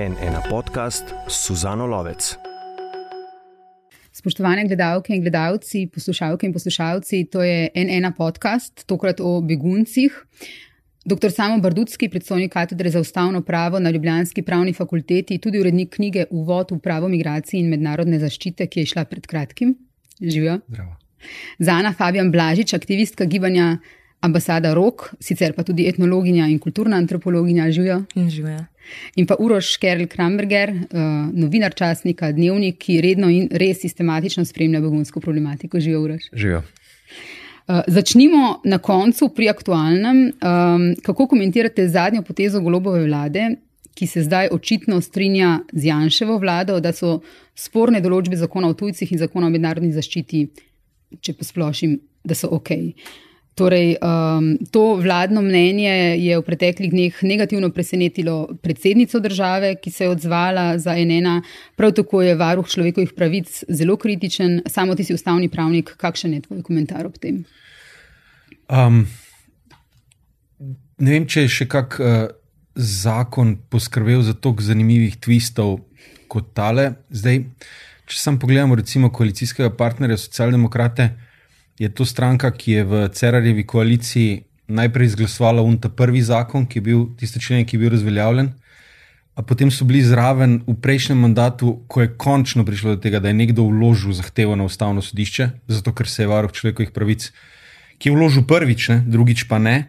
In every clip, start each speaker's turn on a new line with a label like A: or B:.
A: en ena podcast Suzano Lovec.
B: Spoštovane gledalke in gledalci, poslušalke in poslušalci, to je en ena podcast, tokrat o beguncih. Dr. Samo Bardutski, predstojnik katedre za ustavno pravo na Ljubljanski pravni fakulteti, tudi urednik knjige Uvod v pravo migracij in mednarodne zaščite, ki je šla pred kratkim. Živijo. Zana Fabijan Blažič, aktivistka gibanja ambasada Rok, sicer pa tudi etnologinja in kulturna antropologinja, živijo.
C: Živijo.
B: In pa Uroš Kerl Kramberger, uh, novinar časnika Dnevnik, ki redno in res sistematično spremlja begunsko problematiko. Živijo, Uroš.
D: Živijo.
B: Uh, začnimo na koncu pri aktualnem. Um, kako komentirate zadnjo potezo golobove vlade, ki se zdaj očitno strinja z Janševo vlado, da so sporne določbe zakona o tujcih in zakona o mednarodni zaščiti, če posplošim, da so ok. Torej, um, to vladno mnenje je v preteklih dneh negativno presenetilo predsednico države, ki se je odzvala za enena. Prav tako je varuh človekovih pravic zelo kritičen. Samo ti si ustavni pravnik, kakšen je tvoj komentar ob tem?
D: Um, ne vem, če je še kak uh, zakon poskrbel za toliko zanimivih twistov kot tale. Zdaj, če sam pogledamo, recimo, koalicijskega partnerja, socialdemokrate je to stranka, ki je v Cerarjevi koaliciji najprej izglasovala unta prvi zakon, ki je bil tisti člen, ki je bil razveljavljen. A potem so bili zraven v prejšnjem mandatu, ko je končno prišlo do tega, da je nekdo vložil zahtevo na ustavno sodišče, zato ker se je varuh človekovih pravic, ki je vložil prvič, ne, drugič pa ne,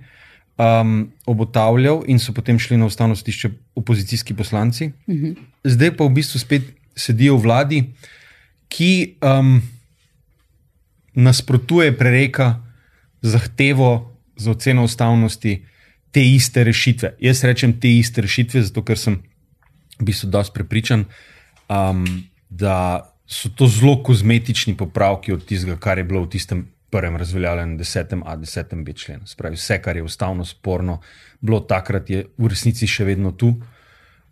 D: um, obotavljal in so potem šli na ustavno sodišče opozicijski poslanci. Mhm. Zdaj pa v bistvu spet sedijo v vladi, ki. Um, nasprotuje prereka zahtevo za oceno ustavnosti te iste rešitve. Jaz rečem te iste rešitve, zato ker sem v bistvu dosti prepričan, um, da so to zelo kozmetični popravki od tistega, kar je bilo v tistem prvem razveljavljenem 10a, 10b členu. Spravi, vse, kar je ustavno sporno, bilo takrat, je v resnici še vedno tu.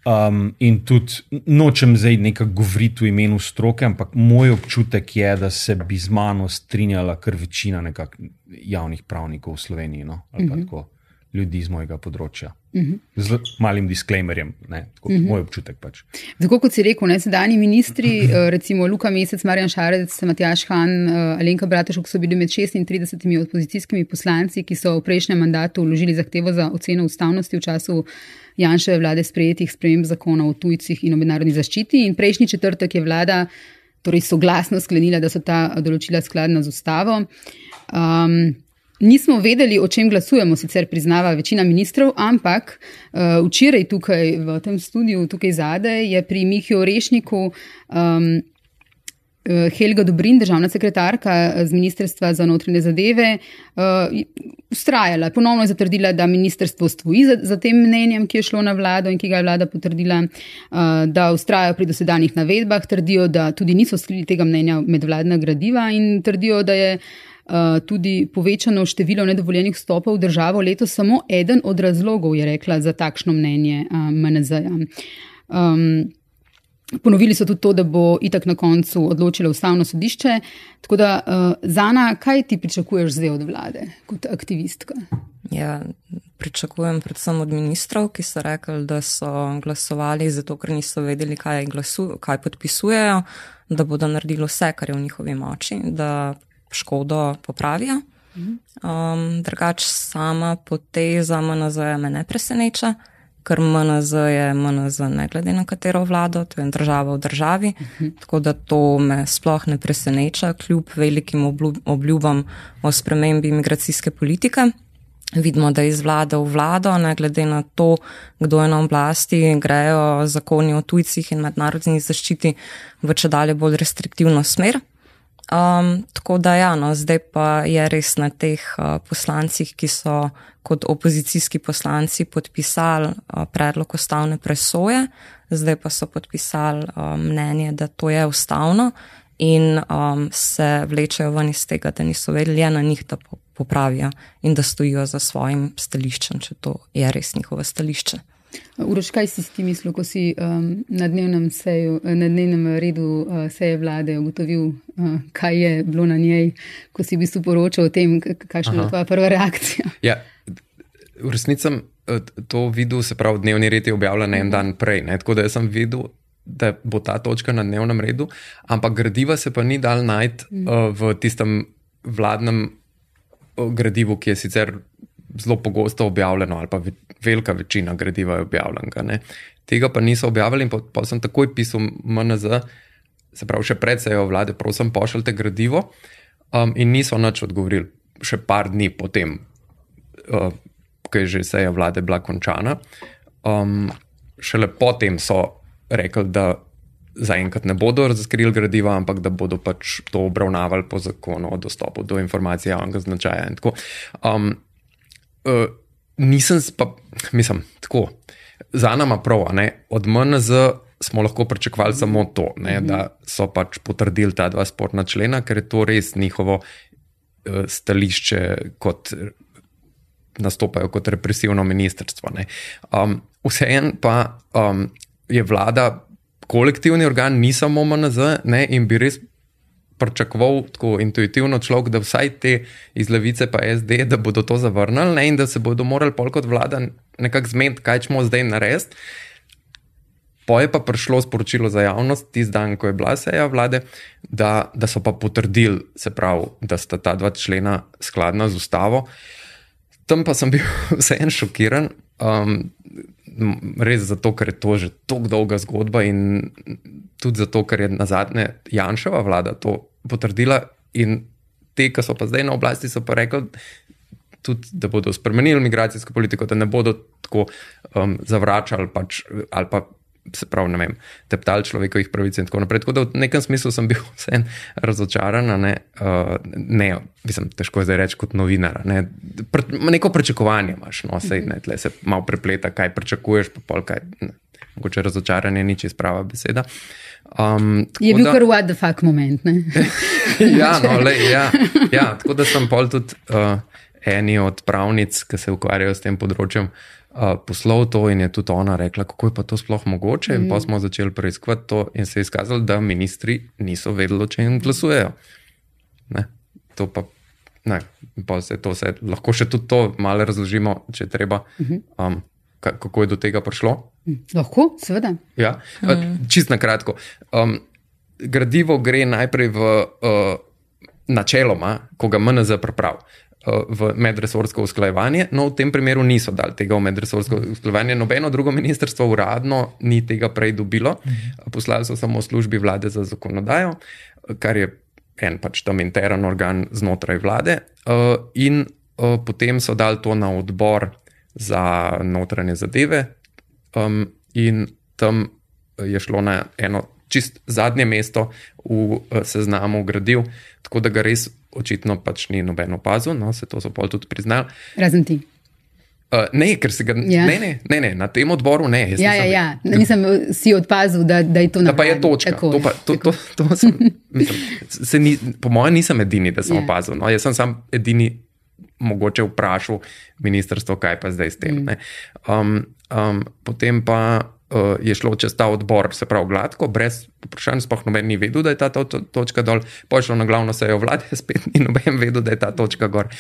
D: Um, in tudi nočem zdaj nekaj govoriti v imenu stroke, ampak moj občutek je, da se bi z mano strinjala kar večina javnih pravnikov v Sloveniji, no? uh mhm. -huh. Ljudi iz mojega področja. Uh -huh. Z malim disclaimerjem, ne, tako, uh mhm. -huh. moj občutek pač.
B: Tako kot si rekel, ne, sedajni ministri, eh, recimo Luka Mesec, Marjan Šarec, Matjaš Han, uh, Alenka Bratešok, so bili med 36 opozicijskimi poslanci, ki so v prejšnjem mandatu vložili zahtevo za oceno ustavnosti v času. Janševe vlade sprejetih sprememb zakona o tujcih in o mednarodni zaščiti. In prejšnji četrtek je vlada torej soglasno sklenila, da so ta določila skladna z ustavo. Um, Nismo vedeli, o čem glasujemo, sicer priznava večina ministrov, ampak uh, včeraj tukaj v tem studiu, tukaj zadaj, je pri Mihi Orešniku um, Helga Dobrin, državna sekretarka z Ministrstva za notranje zadeve, uh, ustrajala. Ponovno je zatrdila, da ministrstvo stoji za, za tem mnenjem, ki je šlo na vlado in ki ga je vlada potrdila, uh, da ustrajajo pri dosedanjih navedbah, trdijo, da tudi niso skrili tega mnenja medvladna gradiva in trdijo, da je. Eh, tudi povečano število nedovoljenih vstopov v državo letos samo eden od razlogov, je rekla za takšno mnenje uh, eh, MNZ-ja. Um, ponovili so tudi to, da bo itak na koncu odločilo ustavno sodišče. Tako da, uh, Zana, kaj ti pričakuješ zdaj od vlade kot aktivistka?
C: Ja, pričakujem predvsem od ministrov, ki so rekli, da so glasovali zato, ker niso vedeli, kaj, glasu, kaj podpisujejo, da bodo naredili vse, kar je v njihovi moči, da škodo popravijo. Um, drugač, sama poteza MNZ me ne preseneča, ker MNZ je MNZ, ne glede na katero vlado, to je država v državi. Uh -huh. Tako da to me sploh ne preseneča, kljub velikim obljubam o spremembi imigracijske politike. Vidimo, da iz vlade v vlado, ne glede na to, kdo je na oblasti, grejo zakoni o tujcih in mednarodni zaščiti v če dalje bolj restriktivno smer. Um, tako da, ja, no, zdaj pa je res na teh uh, poslancih, ki so kot opozicijski poslanci podpisali uh, predlog ustavne presoje, zdaj pa so podpisali uh, mnenje, da to je ustavno in um, se vlečejo ven iz tega, da niso vedeli, na njih, da popravijo in da stojijo za svojim stališčem, če to je res njihovo stališče.
B: Uroš, kaj si ti mislil, ko si um, na, dnevnem seju, na dnevnem redu uh, seje vlade ugotovil, uh, kaj je bilo na njej, ko si v bistvu poročal o tem, kakšna je tvoja prva reakcija?
E: Ja, v resnici sem eh, to videl, se pravi, dnevni red je objavljen en dan prej. Ne? Tako da sem videl, da bo ta točka na dnevnem redu, ampak gradiva se pa ni dal najti uh, v tistem vladnem uh, gradivu, ki je sicer zelo pogosto objavljeno, ali pa ve velika večina gradiva je objavljena. Tega pa niso objavili, in pa, sem takoj pisal MNZ, se pravi, še pred sejo vlade, prosim, pošljite gradivo, um, in niso nič odgovorili, še par dni potem, uh, ko je že seja vlade bila končana. Um, šele potem so rekli, da zaenkrat ne bodo razkrili gradiva, ampak da bodo pač to obravnavali po zakonu o dostopu do informacij javnega značaja. Um, uh, nisem pa, mislim, tako, za nami prav, ne, od MNZ smo lahko pričakovali samo to, ne, da so pač potrdili ta dva sporna člena, ker je to res njihovo uh, stališče kot. Nastopajo kot represivno ministrstvo. Um, Vseeno pa um, je vlada kolektivni organ, ni samo MNZ, ne, in bi res pričakoval tako intuitivno človek, da vsaj te iz levice pa SD, da bodo to zavrnili ne, in da se bodo morali pol kot vlada nekako zmeniti, kaj smo zdaj narediti. Po je pa prišlo sporočilo za javnost, tisti dan, ko je bila seja vlade, da, da so pa potrdili, se pravi, da sta ta dva člena skladna z ustavo. Tam pa sem bil vseeno šokiran. Um, res zato, ker je to že tako dolga zgodba, in tudi zato, ker je na zadnje Janševa vlada to potrdila. In te, ki so pa zdaj na oblasti, so pa rekli, tudi, da bodo spremenili migracijsko politiko, da ne bodo tako um, zavračali pač, ali pa se pravi, ne vem, teptali človekovih pravic in tako naprej. Tako da v nekem smislu sem bil vseen razočaran. Ne, uh, ne mislim, težko je zdaj reči kot novinar. Ne. Pre, neko pričakovanje imaš, no, sej, ne, tle se malo prepleta, kaj pričakuješ, pa pol kaj. Ne. Mogoče razočaranje ni čisto prava beseda. Um,
B: je bil da, kar what the fuck moment.
E: ja, no, le, ja, ja, tako da sem pol tudi uh, eni od pravnic, ki se ukvarjajo s tem področjem, uh, poslal to in je tudi ona rekla, kako je pa to sploh mogoče. Mm. In pa smo začeli preiskovati to in se je izkazalo, da ministri niso vedeli, če jim glasujejo. Ne? To pa, ne, pa se to vse, lahko še tudi to malo razložimo, če treba. Um, kako je do tega prišlo?
B: Lahko, seveda.
E: Ja, mm. čist na kratko. Um, gradivo gre najprej v uh, načeloma, ko ga MNZ pripravi. Eh, v medresorsko usklajevanje. No, v tem primeru niso dali tega v medresorsko usklajevanje. Nobeno drugo ministrstvo uradno ni tega prej dobilo. Mhm. Poslali so samo službi vlade za zakonodajo, kar je en pač tam intern organ znotraj vlade. Eh, in eh, potem so dali to na odbor za notranje zadeve, in tam je šlo na eno čist zadnje mesto v seznamu gradiv, tako da ga res očitno pač ni noben opazil, no, se to so pol tudi priznali.
B: Razen ti.
E: Uh, ne, ker se ga ja. ne, ne, ne, ne, na tem odboru ne.
B: Ja, ja, ja. Nisem si odpazil, da, da je to
E: na primer. Da pa je točka. Tako, to pa, to, to, to, to sem, mislim, ni, po mojem, nisem edini, da sem ja. opazil. No, jaz sem sam edini, mogoče vprašal ministrstvo, kaj pa zdaj s tem. Mm. Um, um, potem pa uh, je šlo čez ta odbor, se pravi, gladko, brez vprašanj, sploh noben ni vedel, da je ta to, to, točka dol, pošlo na glavno sejo vlade, spet ni noben vedel, da je ta točka gor,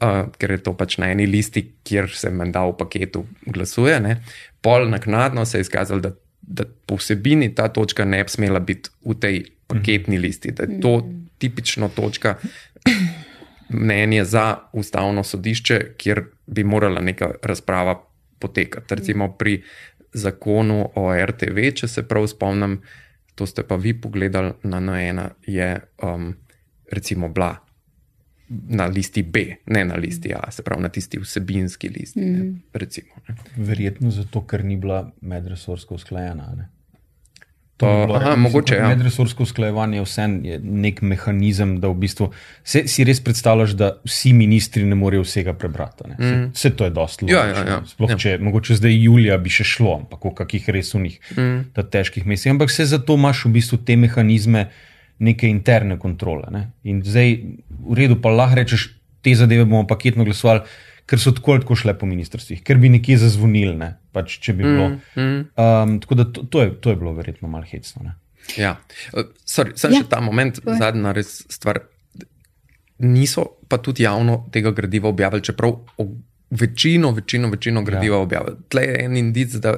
E: uh, ker je to pač na eni listi, kjer se menda v paketu glasuje. Ne. Pol naknadno se je izkazalo, da, da po vsebini ta točka ne bi smela biti v tej paketni listi, da je to tipično točka. Mnenje za ustavno sodišče, kjer bi morala neka razprava potekati. Recimo pri zakonu o RTV, če se prav spomnim, to ste pa vi pogledali na N1, je um, recimo bila na listi B, ne na listi A, se pravi na tisti vsebinski listi. Mm ne, recimo, ne.
D: Verjetno zato, ker ni bila medresorsko usklajena.
E: To je bilo, mogoče. Ja.
D: Medresorsko usklajevanje je vse nek mehanizem, da v bistvu se, si res predstavljaš, da vsi ministri ne morejo vsega prebrati. Mm. Vse to je dosti
E: ja, ja, ja.
D: Sploh
E: ja.
D: če mogoče zdaj Julija bi še šlo, ampak v kakih resunih, mm. težkih mesecih. Ampak vse zato imaš v bistvu te mehanizme neke interne kontrole. Ne? In zdaj v redu, pa lahko rečeš, te zadeve bomo paketno glasovali ker so tako ali tako šle po ministrstvih, ker bi nekje zazvonili. Ne? Pač, če bi bilo. Mm, mm. Um, tako da to, to, je, to je bilo verjetno malo hecno. Ne?
E: Ja, uh, sorry, sem ja. še ta moment, zadnja res stvar. Niso pa tudi javno tega gradiva objavili, čeprav večino, večino, večino gradiva ja. objavili. Tle je en indic, da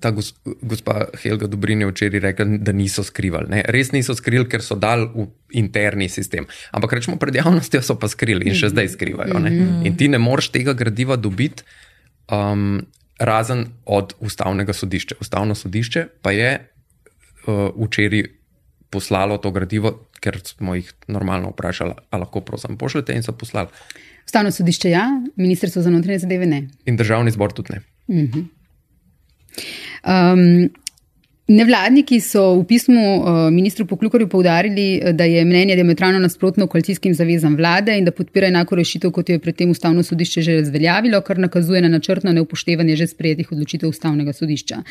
E: ta gos, gospa Helga Dobrin je včeraj rekla, da niso skrivali. Ne? Res niso skrivali, ker so dali v interni sistem. Ampak rečemo, pred javnostjo so pa skrivali in še zdaj skrivajo. Ne? In ti ne moreš tega gradiva dobiti. Um, Razen od ustavnega sodišča. Ustavno sodišče pa je uh, včeraj poslalo to gradivo, ker smo jih normalno vprašali, ali lahko prosim pošljete in so poslali.
B: Ustavno sodišče ja, ministrstvo za notranje zadeve ne.
E: In državni zbor tudi ne. Uh -huh.
B: Um, Nevladniki so v pismu uh, ministru Poklukarju povdarili, da je mnenje diametralno nasprotno koalicijskim zavezam vlade in da podpira enako rešitev, kot jo je predtem ustavno sodišče že razveljavilo, kar nakazuje na načrtno neupoštevanje že sprejetih odločitev ustavnega sodišča.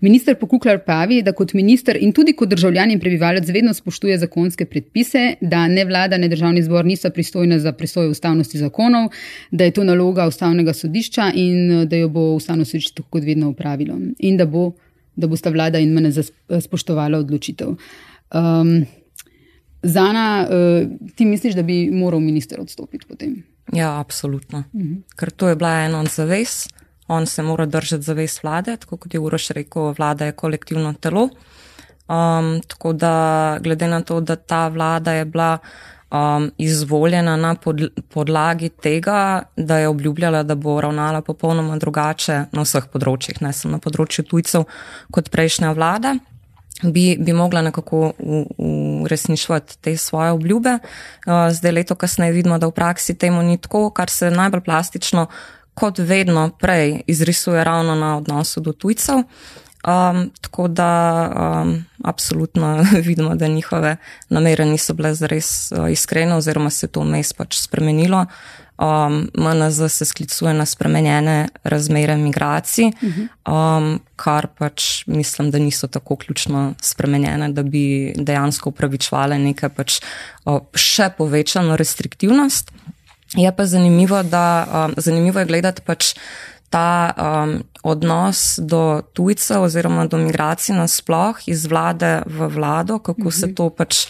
B: Minister Poklukar pravi, da kot minister in tudi kot državljan in prebivalec vedno spoštuje zakonske predpise, da ne vlada, ne državni zbor niso pristojne za presojo ustavnosti zakonov, da je to naloga ustavnega sodišča in da jo bo ustavno sodišče tako kot vedno upravilo. In da bo da bosta vlada in mene spoštovala odločitev. Um, Zana, uh, ti misliš, da bi moral minister odstopiti potem?
C: Ja, absolutno. Uh mhm. -huh. Ker to je bila ena od zavez, on se mora držati zavez vlade, tako kot je Uroš rekel, vlada je kolektivno telo. Um, tako da, glede na to, da ta vlada je bila um, izvoljena na pod, podlagi tega, da je obljubljala, da bo ravnala popolnoma drugače na vseh področjih, ne samo na področju tujcev, kot prejšnja vlada. Bi, bi mogla nekako uresničevati te svoje obljube. Uh, zdaj, leto kasneje, vidimo, da v praksi temu ni tako, kar se najbolj plastično, kot vedno prej, izrisuje ravno na odnosu do tujcev. Um, tako da um, absolutno vidimo, da njihove namere niso bile zares uh, iskrene, oziroma se je to vmes pač spremenilo. Um, MNZ se sklicuje na spremenjene razmere migracij, um, kar pač mislim, da niso tako ključno spremenjene, da bi dejansko upravičvale nekaj pač, uh, še povečano restriktivnost. Je pa zanimivo, da um, zanimivo je gledati pač ta um, odnos do tujcev oziroma do migracij nasploh iz vlade v vlado, kako -hmm. se mhm. to pač,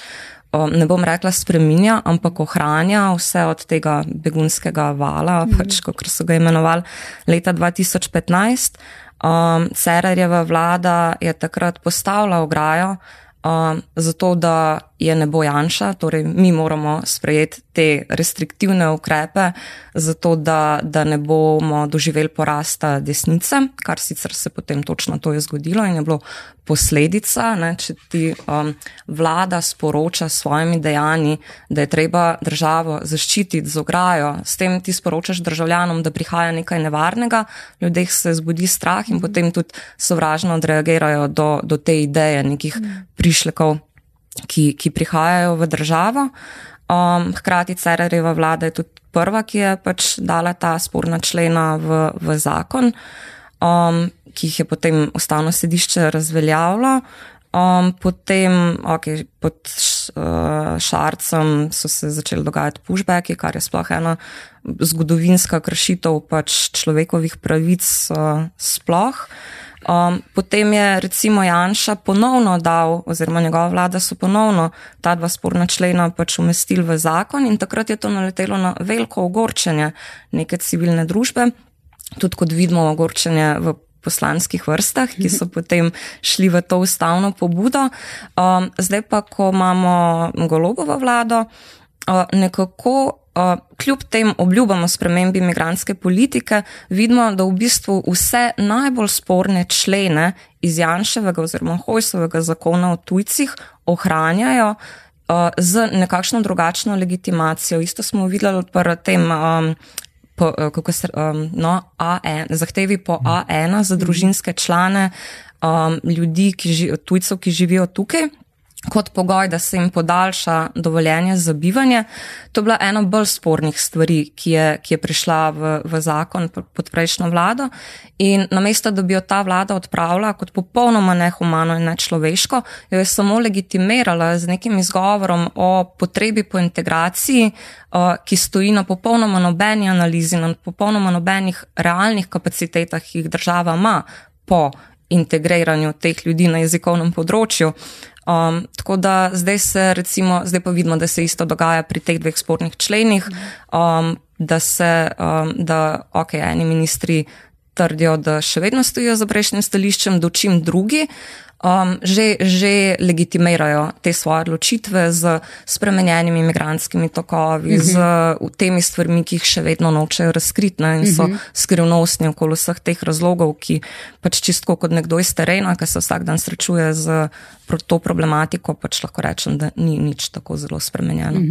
C: um, ne bom rekla, spreminja, ampak ohranja vse od tega begunskega vala, mm pač, kot so ga imenovali leta 2015. Um, Cererjeva vlada je takrat postavila ograjo, um, zato da je ne bo Janša, torej mi moramo sprejeti te restriktivne ukrepe, zato da, da ne bomo doživeli porasta desnice, kar sicer se potem točno to je zgodilo in je bilo posledica, ne, če ti um, vlada sporoča s svojimi dejanji, da je treba državo zaščititi z ograjo, s tem ti sporočaš državljanom, da prihaja nekaj nevarnega, ljudeh se zbudi strah in potem tudi sovražno odreagirajo do, do te ideje nekih prišlekov ki, ki prihajajo v državo. Um, hkrati Cererjeva vlada je tudi prva, ki je pač dala ta sporna člena v, v zakon, um, ki jih je potem ustavno sedišče razveljavilo. Um, potem, okay, pod uh, Šarcem so se začeli dogajati pushbacki, kar je sploh ena zgodovinska kršitev pač človekovih pravic uh, sploh. Um, potem je recimo Janša ponovno dal, oziroma njegova vlada so ponovno ta dva sporna člena pač umestili v zakon in takrat je to naletelo na veliko ogorčenje neke civilne družbe, tudi kot vidimo ogorčenje v poslanskih vrstah, ki so potem šli v to ustavno pobudo. Um, zdaj pa, ko imamo golobovo vlado, uh, nekako kljub tem obljubam o spremembi imigranske politike, vidimo, da v bistvu vse najbolj sporne člene iz Janševega oziroma Hojsovega zakona o tujcih ohranjajo z nekakšno drugačno legitimacijo. Isto smo videli pri tem. Um, Po, kako se um, no, A1, zahtevi po A1 za družinske člane um, ljudi, ki živijo, tujcev, ki živijo tukaj, kot pogoj, da se jim podaljša dovoljenje za bivanje. To je bila ena bolj spornih stvari, ki je, ki je prišla v, v zakon pod prejšnjo vlado. In namesto, da bi jo ta vlada odpravila kot popolnoma nehumano in nečloveško, jo je samo legitimirala z nekim izgovorom o potrebi po integraciji, ki stoji na popolnoma nobeni analizi, na popolnoma nobenih realnih kapacitetah, ki jih država ima po integriranju teh ljudi na jezikovnem področju. Um, tako da zdaj se recimo, zdaj pa vidimo, da se isto dogaja pri teh dveh spornih členih, um, da se, um, da ok, eni ministri trdijo, da še vedno stojijo za prejšnjim stališčem, dočim drugi, um, že, že legitimirajo te svoje odločitve z spremenjenimi imigranskimi tokovi, uh -huh. z temi stvarmi, ki jih še vedno nočejo razkriti ne, in so uh -huh. skrivnostni okoli vseh teh razlogov, ki pač čisto kot nekdo iz terena, ki se vsak dan srečuje z to problematiko, pač lahko rečem, da ni nič tako zelo spremenjeno. Uh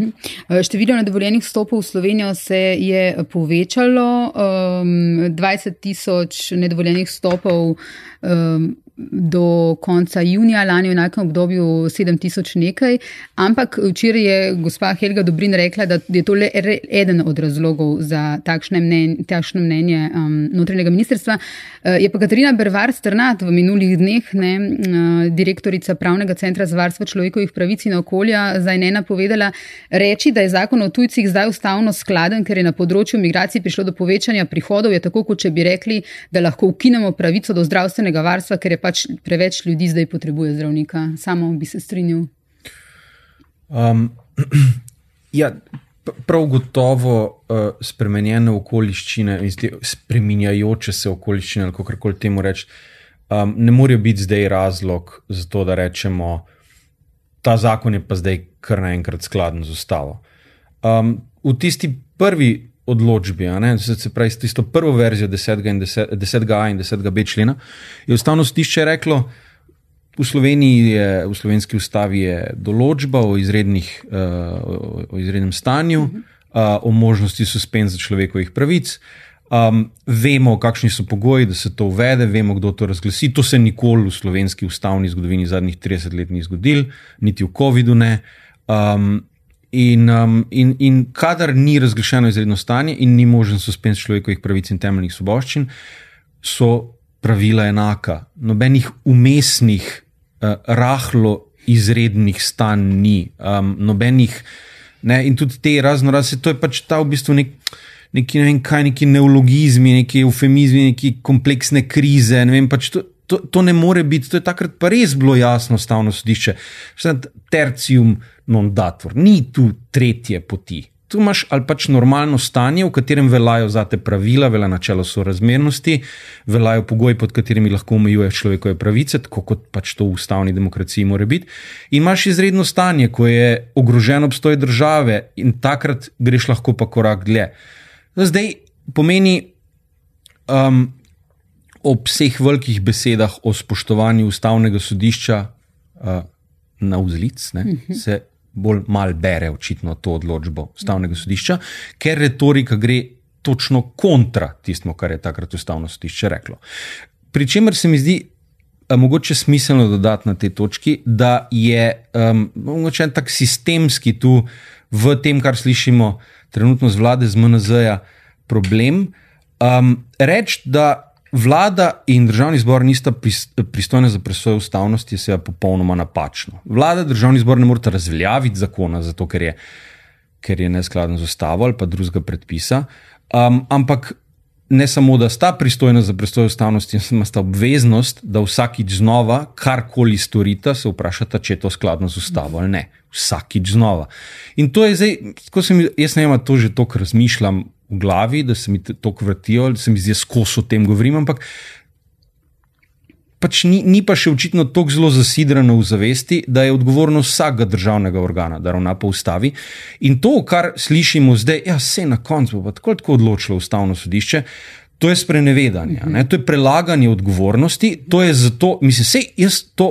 B: -huh. Število nedovoljenih stopov v Slovenijo se je povečalo, um, 20 tisoč nedovoljenih stopov. Um, do konca junija, lani v enakem obdobju 7000 nekaj. Ampak včeraj je gospa Helga Dobrin rekla, da je to le eden od razlogov za takšne mnenje, takšno mnenje um, notranjega ministrstva. Uh, je pa Katarina Bervar Strnat v minulih dneh, ne, uh, direktorica Pravnega centra za varstvo človekovih pravic in okolja, zdaj ne napovedala reči, da je zakon o tujcih zdaj ustavno skladen, ker je na področju migracij prišlo do povečanja prihodov. Je tako, kot če bi rekli, da lahko ukinemo pravico do zdravstvenega varstva, ker je pač preveč ljudi zdaj potrebuje zdravnika. Samo bi se strinjal.
D: Um, ja, prav gotovo uh, spremenjene okoliščine, spremenjajoče se okoliščine, kako koli temu reči, um, ne morejo biti zdaj razlog za to, da rečemo, ta zakon je pa zdaj kar naenkrat skladen z ustavo. Um, v tisti prvi odločbi, se pravi, s tisto prvo verzijo 10. in 10. 10a in 10b člena, je ustavno sodišče reklo, v Sloveniji je v slovenski ustavi je določba o, izrednih, uh, o izrednem stanju, uh, o možnosti suspenza človekovih pravic. Um, vemo, kakšni so pogoji, da se to uvede, vemo, kdo to razglasi. To se nikoli v slovenski ustavni zgodovini zadnjih 30 let ni zgodilo, niti v COVID-u ne. Um, In, um, in, in kadar ni razglašeno izredno stanje in ni možen suspens človekovih pravic in temeljnih svoboščin, so pravila enaka. Nobenih umestnih, uh, rahlo izrednih stanj ni, um, nobenih. Ne, in tudi te razno razne, to je pač ta v bistvu nek, neki, ne vem, kaj, neki neologizmi, neki eufemizmi, neki kompleksne krize. Ne vem, pač to, to, to ne more biti, to je takrat pa res bilo jasno, stavno sodišče. Tercium non dator, ni tu tretje poti. Tu imaš ali pač normalno stanje, v katerem veljajo za te pravila, velja načelo sorazmernosti, veljajo pogoji, pod katerimi lahko omejuješ človekove pravice, tako kot pač to v ustavni demokraciji mora biti. In imaš izredno stanje, ko je ogrožen obstoj države in takrat greš lahko pa korak dlje. Zdaj pomeni. Um, ob vseh velikih besedah o spoštovanju ustavnega sodišča uh, na vzlic, ne, uh mhm. -huh. se bolj mal bere očitno to odločbo ustavnega sodišča, ker retorika gre točno kontra tistemu, kar je takrat ustavno sodišče reklo. Pričemer se mi zdi. Mogoče smiselno dodati na tej točki, da je um, en tak sistemski tu v tem, kar slišimo trenutno z vlade, z MNZ-ja, problem. Um, Reči, da Vlada in državni zbor nista pristojna za presojo ustavnosti, je popolnoma napačno. Vlada in državni zbor ne morata razveljaviti zakona, zato ker je, ker je neskladen z ustavo ali pa drugega predpisa. Um, ampak ne samo, da sta pristojna za presojo ustavnosti, ampak sta obveznost, da vsakič znova, karkoli storita, se vprašata, če je to skladno z ustavo ali ne. Vsakič znova. In to je zdaj, ko sem jaz vem, to že toliko razmišljam v glavi, da se mi to vrtijo, da se mi zdi, da o tem govorim. Ampak pač ni, ni pa še očitno tako zelo zasidrano v zavesti, da je odgovornost vsakega državnega organa, da ravna po ustavi. In to, kar slišimo zdaj, ja, se na koncu bo tako, tako odločilo ustavno sodišče. To je sprenevedanje, ne? to je prelaganje odgovornosti, to je zato, mislim, se jaz to,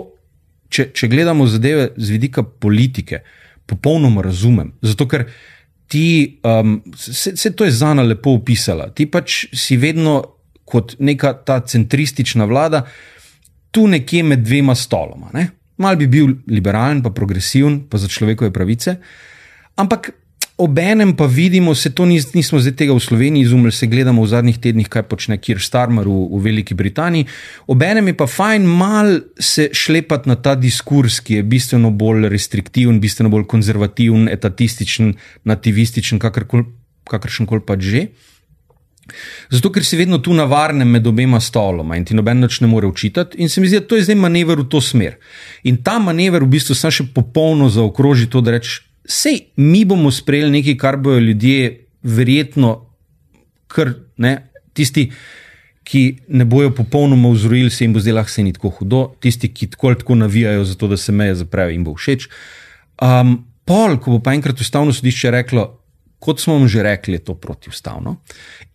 D: če, če gledamo zadeve z vidika politike, popolnoma razumem. Zato, ker ti, um, se, se to je Zana lepo opisala, ti pač si vedno kot neka ta centristična vlada, tu nekje med dvema stoloma. Ne? Mal bi bil liberalen, pa progresiven, pa za človekove pravice, ampak obenem pa vidimo, se to nis, nismo zdaj tega v Sloveniji izumili, se gledamo v zadnjih tednih, kaj počne Kir Starmer v, v Veliki Britaniji. Obenem je pa fajn mal se šlepati na ta diskurs, ki je bistveno bolj restriktiven, bistveno bolj konzervativen, etatističen, nativističen, kakršen koli pač že. Zato, ker si vedno tu na varnem med obema stoloma in ti noben več ne more učitati, in se mi zdi, da to je zdaj manever v to smer. In ta manever v bistvu samo še popolno zaokroži to, da reč, sej mi bomo sprejeli nekaj, kar bojo ljudje verjetno, kar ne, tisti, ki ne bojo popolnoma vzrojili, se jim bo zdelo, da se ni tako hudo, tisti, ki tako ali tako navijajo za to, da se meje zaprejo, jim bo všeč. Um, pol, ko bo pa enkrat ustavno sodišče reklo, kot smo vam že rekli, je to protiustavno,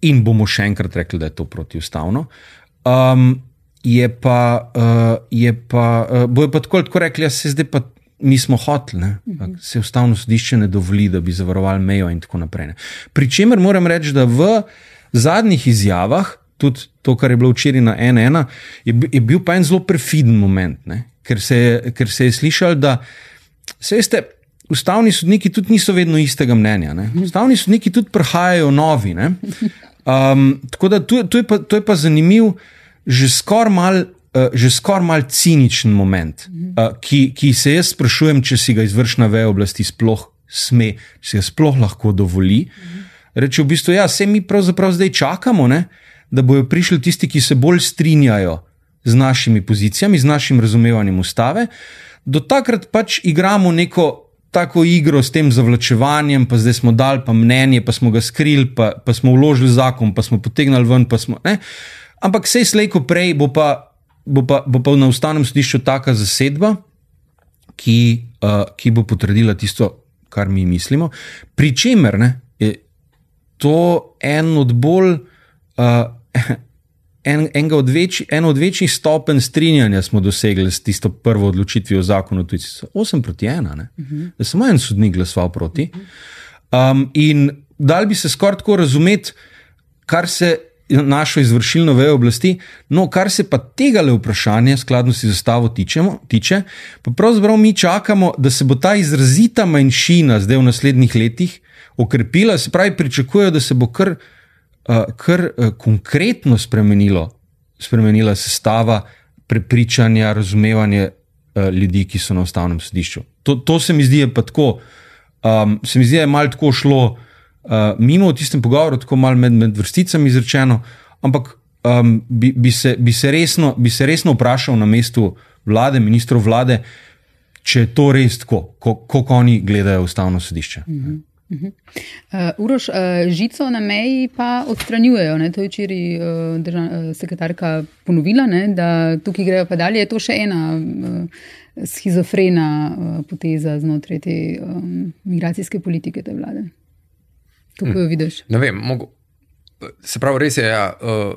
D: in bomo še enkrat rekli, da je to protiustavno. Um, je pa, uh, je pa, uh, bojo pa tako, tako rekli, da ja, se zdaj pa mi smo hoteli, uh -huh. se ustavno sodišče ne dovoli, da bi zavarovali mejo in tako naprej. Ne. Pričemer moram reči, da v zadnjih izjavah, tudi to, kar je bilo včeraj na NN, je, je bil pa en zelo perfiden moment, ne, ker, se, ker se je slišal, da se veste ustavni sodniki tudi niso vedno istega mnenja. Ne? Ustavni sodniki tudi prihajajo novi. Um, tako da to, to, je pa, to je pa zanimiv, že skoraj mal. Uh, že skoraj mal ciničen moment, uh, ki, ki se jaz sprašujem, če si ga izvršna veja oblasti sploh sme, če si ga sploh lahko dovoli. Reče v bistvu, ja, se mi pravzaprav zdaj čakamo, ne, da bodo prišli tisti, ki se bolj strinjajo z našimi pozicijami, z našim razumevanjem ustave. Do takrat pač igramo neko tako igro s tem zavlačevanjem, pa zdaj smo dali pa mnenje, pa smo ga skrili, pa, pa smo vložili zakon, pa smo potegnili ven. Smo, Ampak vse slejko prej bo pa, bo, pa, bo pa na ustavnem sodišču taka zasedba, ki, uh, ki bo potrdila tisto, kar mi mislimo. Pričemer ne, je to en od bolj. Uh, en, od več, eno od večjih stopenj strinjanja smo dosegli s tisto prvo odločitvijo o zakonu, tudi 8 proti 1, uh -huh. da samo en sodnik glasoval proti. Um, in dal bi se skoraj tako razumeti, kar se našo izvršilno vejo oblasti, no, kar se pa tega le vprašanja, skladnosti z ustavo tičemo, tiče, pa pravzaprav mi čakamo, da se bo ta izrazita manjšina zdaj v naslednjih letih okrepila, se pravi, pričakujejo, da se bo kar uh, kar uh, konkretno spremenilo, spremenila sestava prepričanja, razumevanje uh, ljudi, ki so na ustavnem sodišču. To, to se mi zdi pa tako, um, se mi zdi, da je malo tako šlo uh, mimo v tistem pogovoru, tako malo med, med vrsticami izrečeno, ampak um, bi, bi, se, bi, se resno, bi se resno vprašal na mestu vlade, ministrov vlade. Če je to res tako, kako oni gledajo ustavno sodišče. Mm -hmm.
B: Uh, Uroš, uh, žico na meji pa odstranjujejo. Ne? To je včeraj uh, državna sekretarka ponovila, ne? da tukaj grejo pa dalje. Je to še ena uh, schizofrena uh, poteza znotraj te um, migracijske politike te vlade? Kako jo hm. vidiš?
E: Ne vem, mogo, se pravi, res je. Ja, uh,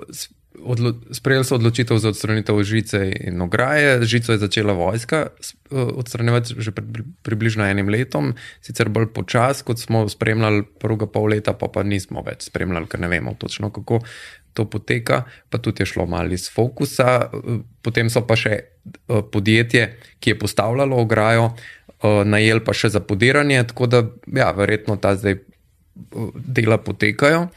E: odlo, sprejeli so odločitev za odstranitev žice in ograje. Žico je začela vojska eh, odstranjevati že pred približno enim letom, sicer bolj počasi, kot smo spremljali prvega pol leta, pa pa nismo več spremljali, ker ne vemo točno, kako to poteka. Pa tudi je šlo malo iz fokusa. Eh, potem so pa še eh, podjetje, ki je postavljalo ograjo, najel pa še za podiranje, tako da ja, verjetno ta zdaj dela potekajo.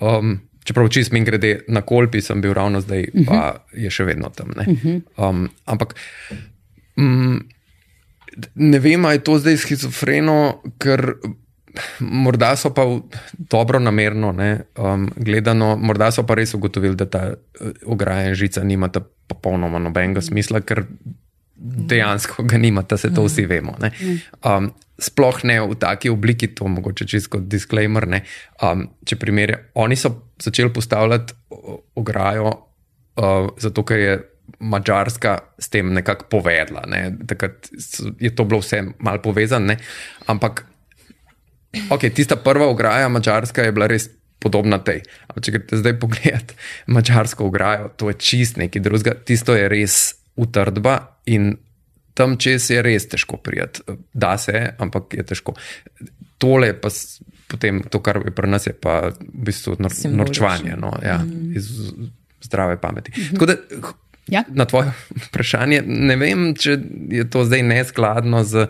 E: Um, Čeprav čist mi grede na kolpi, sem bil ravno zdaj, uh -huh. pa mhm. je še vedno tam. Ne, uh -huh. um, ampak um, ne vem, ali je to zdaj schizofreno, ker morda so pa dobro namerno ne, um, gledano, morda so pa res ugotovili, da ta uh, ograja in žica nimata popolnoma nobenega smisla, ker dejansko ga nimata, se to vsi vemo. Um, sploh ne v taki obliki, to mogoče čisto disclaimer. Um, če primerjamo, oni so začeli postavljati ograjo, uh, zato ker je Mačarska s tem nekako povedala. Ne? Takrat je to bilo vse malo povezano, ampak okay, tista prva ograja Mačarska je bila res. Podobna tej. Ampak, če greš zdaj pogledat mačarsko ograjo, to je čist nekaj drugega, tisto je res utrdba in tam čez je res težko prijeti. Da se, ampak je težko. Tole pa potem, to, kar je pri nas, je pa v bistvu nor, norčvanje no, ja, mm. iz zdrave pameti. Mm -hmm. da, ja? Na tvoje vprašanje, ne vem, če je to zdaj neskladno z.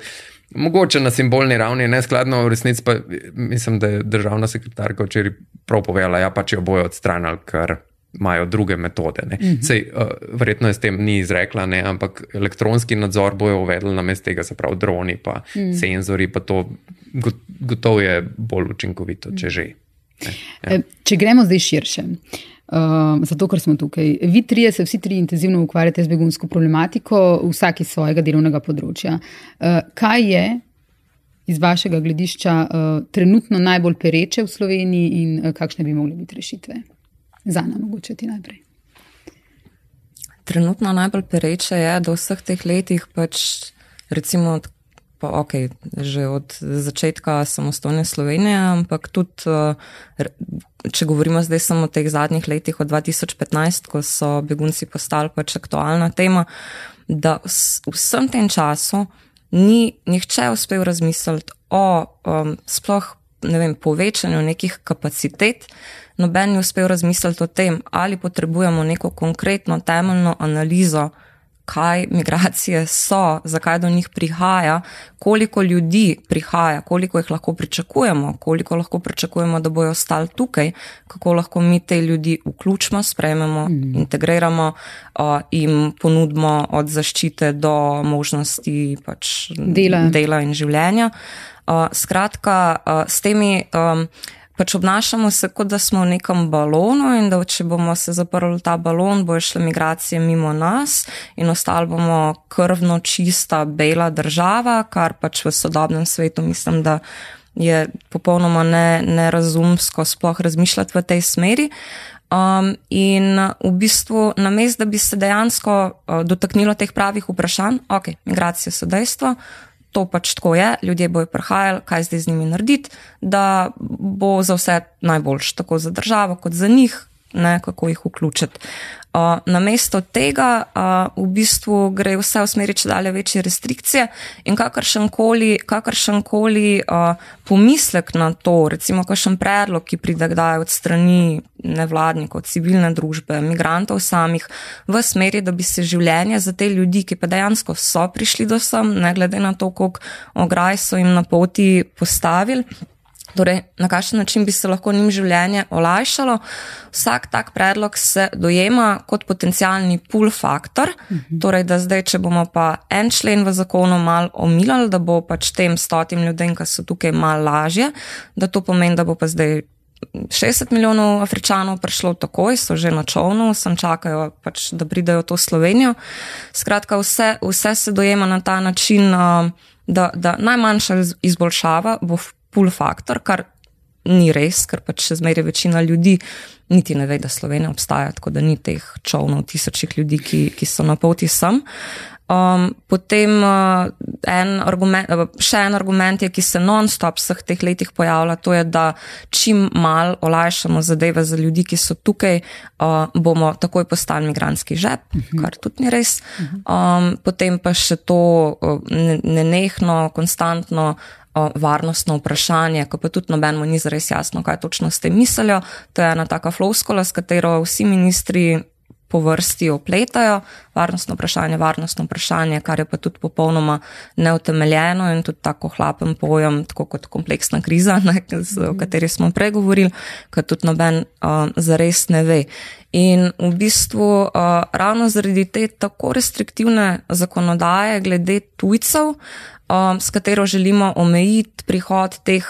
E: Mogoče na simbolni ravni je neskladno, v resnici pa mislim, da je državna sekretarka včeraj prav povedala, ja, pa če jo bojo odstranili, ker imajo druge metode. Mm -hmm. Sej, uh, verjetno je s tem ni izrekla, ne, ampak elektronski nadzor bojo uvedli na mestu tega, se pravi droni, pa mm -hmm. senzori, pa to gotovo je bolj učinkovito, če že.
B: Ja. Če gremo zdaj širše. Uh, zato, ker smo tukaj. Vi trije se vsi tri intenzivno ukvarjate z begunsko problematiko, vsak iz svojega delovnega področja. Uh, kaj je iz vašega gledišča uh, trenutno najbolj pereče v Sloveniji in uh, kakšne bi mogle biti rešitve? Za nami, mogoče ti najprej.
C: Trenutno najbolj pereče je, da vseh teh letih pač recimo pa ok, že od začetka samostojne Slovenije, ampak tudi, eh, če govorimo zdaj samo o teh zadnjih letih, od 2015, ko so begunci postali pač aktualna tema, da vsem tem času ni nihče uspel razmisliti o um, sploh ne vem, povečanju nekih kapacitet, noben ni uspel razmisliti o tem, ali potrebujemo neko konkretno temeljno analizo kaj migracije so, zakaj do njih prihaja, koliko ljudi prihaja, koliko jih lahko pričakujemo, koliko lahko pričakujemo, da bojo ostali tukaj, kako lahko mi te ljudi vključimo, sprejmemo, mm. integriramo in uh, ponudimo od zaščite do možnosti pač dela. dela in življenja. Uh, skratka, uh, s temi. Um, pač obnašamo se, kot da smo v nekem balonu in da če bomo se zaprli v ta balon, bojo šle migracije mimo nas in ostali bomo krvno čista, bela država, kar pač v sodobnem svetu mislim, da je popolnoma ne, nerazumsko sploh razmišljati v tej smeri. Um, in v bistvu, namesto da bi se dejansko uh, dotaknilo teh pravih vprašanj, ok, migracije so dejstvo, to pač tako je, ljudje bojo prihajali, kaj zdaj z njimi narediti, da bo za vse najboljš, tako za državo, kot za njih, ne, kako jih vključiti. Uh, namesto tega uh, v bistvu gre vse v smeri če dalje večje restrikcije in kakršen koli, kakršen koli uh, pomislek na to, recimo kakšen predlog, ki pride kdaj od strani nevladnikov, civilne družbe, migrantov samih, v smeri, da bi se življenje za te ljudi, ki pa dejansko so prišli do sem, ne glede na to, koliko ograj so jim na poti postavili. Torej, na kakšen način bi se lahko njim življenje olajšalo. Vsak tak predlog se dojema kot potencijalni pull faktor, mhm. torej, da zdaj, če bomo pa en člen v zakonu mal omilali, da bo pač tem stotim ljudem, ki so tukaj mal lažje, da to pomeni, da bo pa zdaj 60 milijonov Afričanov prišlo takoj, so že na čovnu, sem čakajo, pač, da pridejo to Slovenijo. Skratka, vse, vse se dojema na ta način, da, da najmanjša izboljšava bo pull faktor, kar ni res, ker pač še zmeraj večina ljudi niti ne ve, da Slovenija obstaja, tako da ni teh čovnov tisočih ljudi, ki, ki so na poti sem. Um, potem uh, en argument, uh, še en argument je, ki se non-stop vseh teh letih pojavlja, to je, da čim mal olajšamo zadeve za ljudi, ki so tukaj, uh, bomo takoj postali migranski žep, uh mhm. -huh. kar tudi ni res. Mhm. Um, potem pa še to uh, nenehno, konstantno varnostno vprašanje, ko pa tudi nobenemu ni zares jasno, kaj točno ste mislili. To je ena taka floskola, s katero vsi ministri po vrsti opletajo. Varnostno vprašanje, varnostno vprašanje, kar je pa tudi popolnoma neutemeljeno in tudi tako hlapen pojem, tako kot kompleksna kriza, ne, o kateri smo pregovorili, ker tudi noben uh, zares ne ve. In v bistvu uh, ravno zaradi te tako restriktivne zakonodaje glede tujcev, uh, um, s katero želimo omejiti prihod teh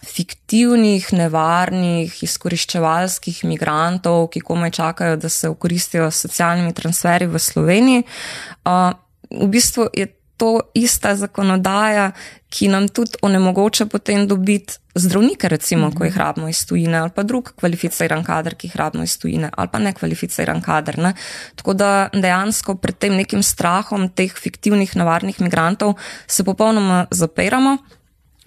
C: fiktivnih, nevarnih, izkoriščevalskih migrantov, ki komaj čakajo, da se okoristijo s socialnimi transferi v Sloveniji. Uh, v bistvu je to ista zakonodaja, ki nam tudi onemogoča potem dobiti zdravnike, recimo, mm -hmm. ko jih rabimo iz tujine, ali pa drug kvalificiran kader, ki jih rabimo iz tujine, ali pa nekvalificiran kader. Ne? Tako da dejansko pred tem nekim strahom teh fiktivnih, nevarnih migrantov se popolnoma zapiramo.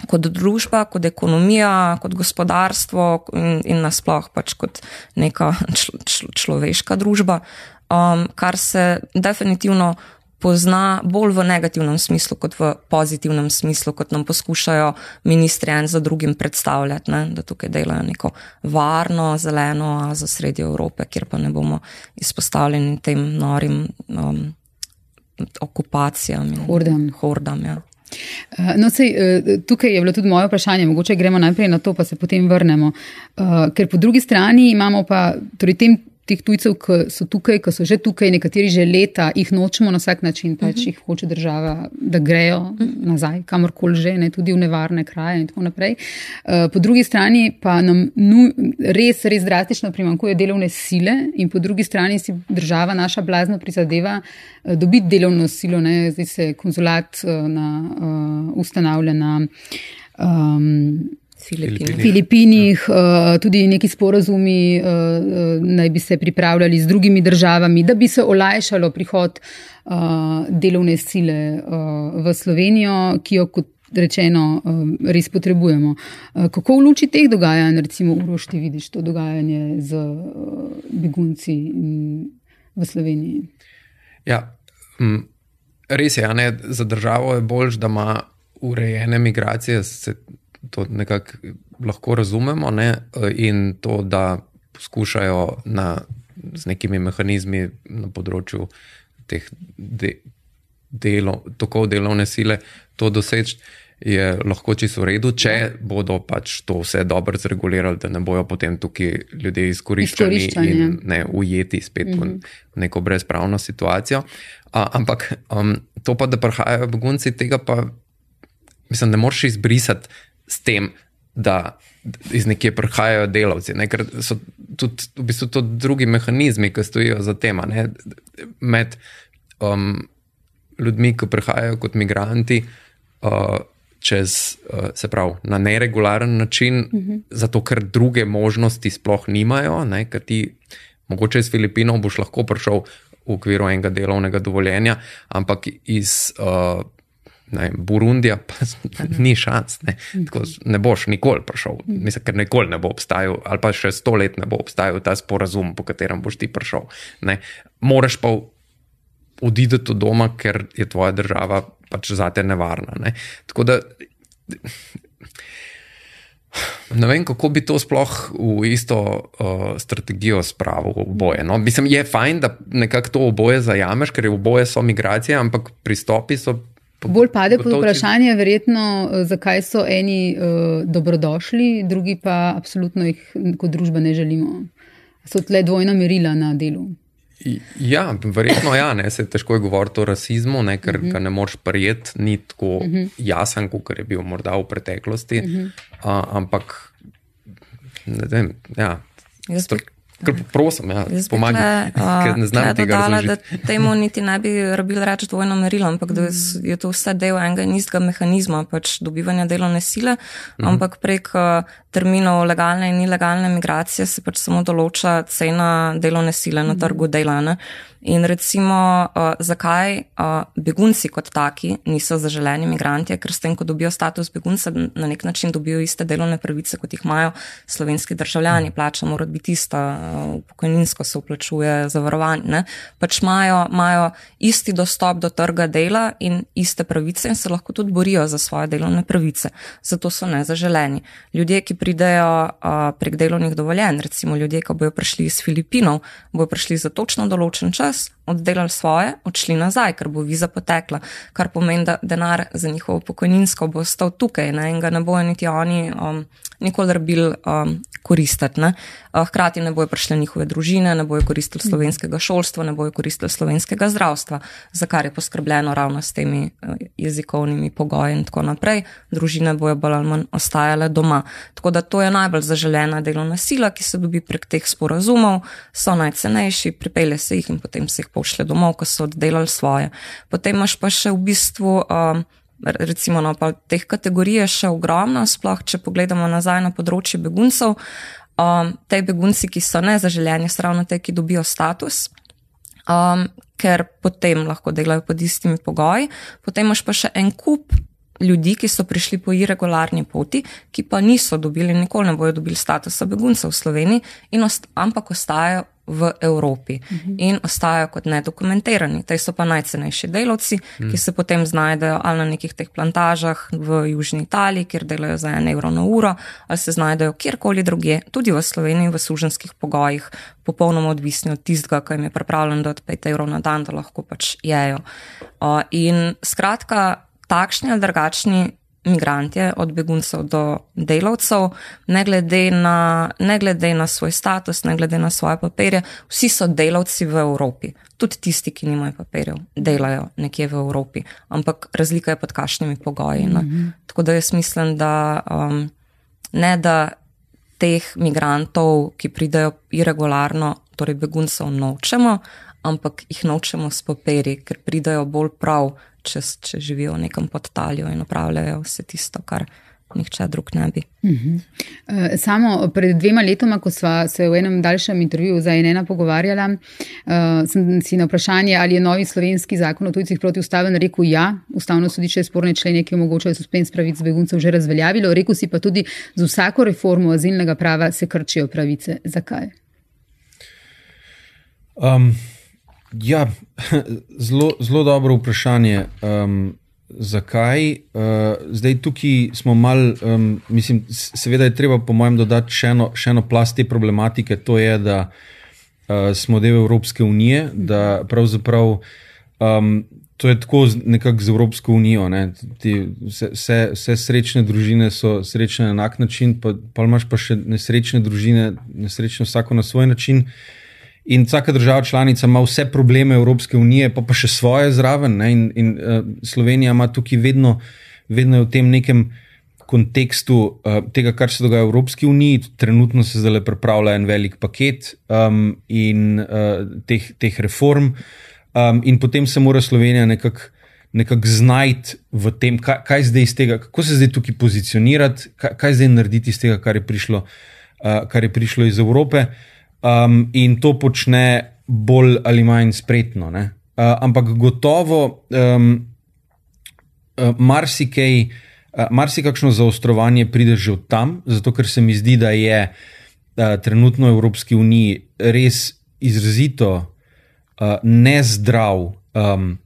C: Kot družba, kot ekonomija, kot gospodarstvo, in, in nasploh pač kot neka člo, člo, človeška družba, um, kar se definitivno pozna bolj v negativnem smislu, kot v pozitivnem smislu, kot nam poskušajo ministri en za drugim predstavljati, ne, da tukaj delajo neko varno, zeleno za sredi Evrope, kjer pa ne bomo izpostavljeni tem norim um, okupacijam in hordam. hordam ja.
B: Uh, no, sej, uh, tukaj je bilo tudi moje vprašanje, mogoče gremo najprej na to, pa se potem vrnemo. Uh, ker po drugi strani imamo pa, torej tem teh tujcev, ki so tukaj, ki so že tukaj, nekateri že leta, jih nočemo na vsak način, pač uh -huh. jih hoče država, da grejo uh -huh. nazaj, kamorkoli že, ne, tudi v nevarne kraje in tako naprej. Uh, po drugi strani pa nam nu, res, res drastično primankuje delovne sile in po drugi strani si država naša blazno prizadeva uh, dobiti delovno silo, ne, zdaj se konzulat uh, na, uh, ustanavlja na. Um,
C: Filipinih.
B: Filipinih, ja. tudi neki sporazumi eh, eh, naj bi se pripravljali z drugimi državami, da bi se olajšalo prihod delovne sile v Slovenijo, ki jo, kot rečeno, res potrebujemo. Kako v luči teh dogajanj, recimo, Uroš, ti vidiš to dogajanje z begunci v Sloveniji?
E: Ja, res je, ne, za državo je bolj, da ima urejene migracije. Se, to nekako lahko razumemo, ne? in to, da poskušajo na, z nekimi mehanizmi na področju teh de, delo, tokov delovne sile to doseči. Je lahko čisto v redu, če bodo pač to vse dobro zregulirali, da ne bojo potem tukaj ljudje izkoriščeni in ja. ne ujeti spet mm -hmm. v neko brezpravno situacijo. A, ampak um, to pa, da prihajajo begunci, tega pa mislim, ne moreš izbrisati s tem, da iz nekje prihajajo delavci. Ne? Ker so tudi v bistvu to drugi mehanizmi, ki stojijo za tem. Med um, ljudmi, ki prihajajo kot migranti. Uh, Čez, uh, se pravi, na neregularen način, uh mhm. -huh. zato ker druge možnosti sploh nimajo. Ne, ti, mogoče iz Filipinov boš lahko prišel v okviru enega delovnega dovoljenja, ampak iz uh, ne, Burundija, pa ni šans. Ne. Tako, ne boš nikoli prišel, mislim, ker nikoli ne bo obstajal, ali pa še sto let ne bo obstajal ta sporazum, po katerem boš ti prišel. Ne. Moraš pa oditi od doma, ker je tvoja država pač za te nevarna. Ne. Tako da. Ne vem, kako bi to sploh v isto uh, strategijo spravil v boje. No? Mislim, je fajn, da nekako to oboje zajameš, ker je v boje so migracije, ampak pristopi so
B: Bolj pade pod vprašanje, verjetno, eh, zakaj so eni uh, dobrodošli, drugi pa absolutno jih kot družba ne želimo. So tle dvojna merila na delu.
E: Ja, verjetno ja, ne, se težko je govoriti o rasizmu, ne, ker uh mhm. -huh. ga ne moreš prijeti, ni tako uh mhm. -huh. jasen, kot je bil morda v preteklosti. Uh -huh. uh, ampak, ne vem, ja. Jaz, Prosim, ja, pomagaj. Ker ne znam tega
C: dodala, da temu niti ne bi rabili reči dvojno merilo, ampak da je to vse del enega in istega mehanizma, pač dobivanja delovne sile, mhm. ampak prek terminov legalne in ilegalne migracije se pač samo določa cena delovne sile na trgu dela. Ne? In recimo, uh, zakaj uh, begunci kot taki niso zaželeni imigranti, ker s tem, ko dobijo status begunca, na nek način dobijo iste delovne pravice, kot jih imajo slovenski državljani. Plača mora biti ista, uh, pokojninsko se uplačuje zavarovanje. Pač imajo, imajo isti dostop do trga dela in iste pravice in se lahko tudi borijo za svoje delovne pravice. Zato so nezaželeni. Ljudje, ki pridejo uh, prek delovnih dovoljenj, recimo ljudje, ki bojo prišli iz Filipinov, bojo prišli za točno določen čas oddelali svoje, odšli nazaj, ker bo viza potekla, kar pomeni, da denar za njihovo pokojninsko bo ostal tukaj ne, in ga ne bojo niti oni um, nikoli rabili um, koristiti. Ne. Hkrati ne bojo prišle njihove družine, ne bojo koristili slovenskega šolstva, ne bojo koristili slovenskega zdravstva, za kar je poskrbljeno ravno s temi uh, jezikovnimi pogoji in tako naprej. Družine bojo bolj ali manj ostajale doma. Tako da to je najbolj zaželena delovna sila, ki se dobi prek teh sporazumov, so najcenejši, pripelje se jih in potem se jih pošle domov, ko so oddelali svoje. Potem imaš pa še v bistvu. Um, recimo, no, pa teh kategorij je še ogromno, sploh če pogledamo nazaj na področje beguncev. Um, te begunci, ki so nezaželjeni, so ravno te, ki dobijo status, um, ker potem lahko delajo pod istimi pogoji. Potem imaš pa še en kup ljudi, ki so prišli po irregularni poti, ki pa niso dobili, nikoli ne bojo dobili statusa beguncev v Sloveniji, ost ampak ostajajo v Evropi uh mhm. -huh. in ostajajo kot nedokumentirani. Te so pa najcenejši delavci, uh -huh. ki se potem znajdejo ali na nekih teh plantažah v Južni Italiji, kjer delajo za en evro na uro, ali se znajdejo kjerkoli drugje, tudi v Sloveniji v suženskih pogojih, popolnoma odvisni od tistega, ki jim je pripravljen dati 5 evrov na dan, da lahko pač jejo. Uh, in skratka, takšni ali drugačni migrantje, od beguncev do delavcev, ne glede, na, ne glede na svoj status, ne glede na svoje papirje, vsi so delavci v Evropi. Tudi tisti, ki nimajo papirjev, delajo nekje v Evropi, ampak razlika je pod kakšnimi pogoji. Mm -hmm. Tako da jaz mislim, da um, ne da teh migrantov, ki pridejo irregularno, torej beguncev, nočemo, ampak jih nočemo s papiri, ker pridejo bolj prav če, če živijo v nekem podtalju in upravljajo vse tisto, kar nihče drug ne bi. Uh
B: -huh. uh, samo pred dvema letoma, ko smo se v enem daljšem intervjuju za enena pogovarjala, uh, sem si na vprašanje, ali je novi slovenski zakon o tujcih protiustaven, rekel ja, ustavno sodišče sporne člene, ki omogočajo suspens pravic beguncev, že razveljavilo. Rekel si pa tudi, z vsako reformo azilnega prava se krčijo pravice. Zakaj?
D: Um. Ja, zelo, zelo dobro vprašanje. Um, zakaj? Uh, zdaj tukaj smo mal, um, mislim, seveda je treba, po mojem, dodati še eno, še eno plast te problematike. To je, da uh, smo del Evropske unije, da pravzaprav. Um, To je tako nekako z Evropsko unijo. Ti, vse, vse, vse srečne družine so srečne na enak način, pa, pa imaš pa še nesrečne družine, nesrečne vsako na svoj način. Uh, In vsaka država članica ima vse probleme Evropske unije, pa pa še svoje zraven. Ne? In, in uh, Slovenija ima tukaj vedno, vedno v tem nekem kontekstu uh, tega, kar se dogaja v Evropski uniji. Trenutno se zdaj pripravlja en velik paket um, in, uh, teh, teh reform, um, in potem se mora Slovenija nekako. Nekako znajti v tem, kaj, kaj zdaj iz tega, kako se zdaj tukaj pozicionirati, kaj, kaj zdaj narediti iz tega, kar je prišlo, uh, kar je prišlo iz Evrope. Uh, um, in to počne bolj ali manj spretno. Uh, ampak gotovo um, uh, marsikaj, uh, marsikakšno zaostrovanje pride že od tam, zato ker se mi zdi, da je uh, trenutno v Evropski uniji res izrazito uh, nezdrav. Um,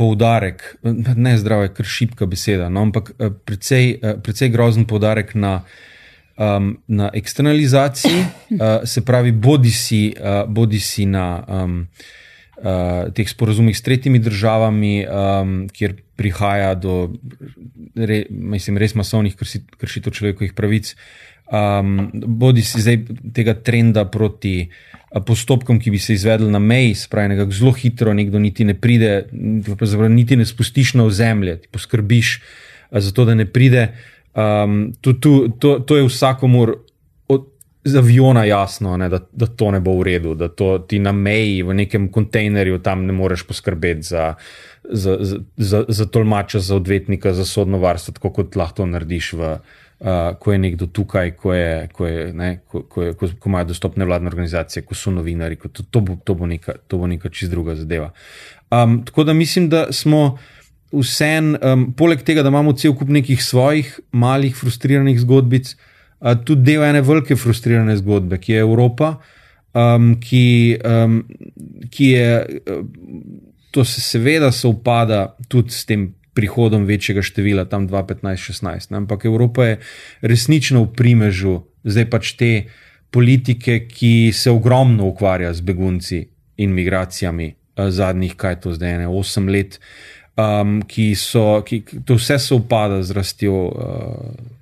D: Poudarek, ne zdrav je kar šipka beseda, no, ampak precej, precej grozen poudarek na uh, um, na eksternalizaciji, uh, se pravi, bodi si, uh, bodi si na um, uh, teh sporozumih s tretjimi državami, um, kjer prihaja do re, mislim, res masovnih kršitev človekovih pravic, um, bodi si zdaj tega trenda proti. Postopkom, ki bi se izvedli na meji, spravi nekako zelo hitro, nekdo niti ne pride, niti ne spustiš na ozemlje, ti poskrbiš za to, da ne pride. Uh, Um, to, to, to, to je vsakomur z aviona jasno, ne, da, da to ne bo v redu, da to ti na meji v nekem kontejnerju tam ne moreš poskrbeti za, za, za, za, za tolmača, za odvetnika, za sodno varstvo, tako kot lahko narediš, v, uh, ko je nekdo tukaj, ko, je, ko, je, ne, ko, ko, je, ko, ko imajo dostopne vladne organizacije, ko so novinari. Ko to, to, bo, to, bo neka, to bo neka čist druga zadeva. Um, tako da mislim, da smo vsem, um, poleg tega, da imamo cel kup nekih svojih malih, frustriranih zgodbic, uh, tudi del ene velike frustrirane zgodbe, ki je Evropa, um, ki, um, ki je. Uh, To se seveda sovpada tudi s tem prihodom večjega števila, tam 2015-16. Ampak Evropa je resnično v primežu zdaj pač te politike, ki se ogromno ukvarja z begunci in migracijami zadnjih, kaj je to zdaj, ne, 8 let. Uh, um, ki so, ki, to vse se upada z rastjo uh,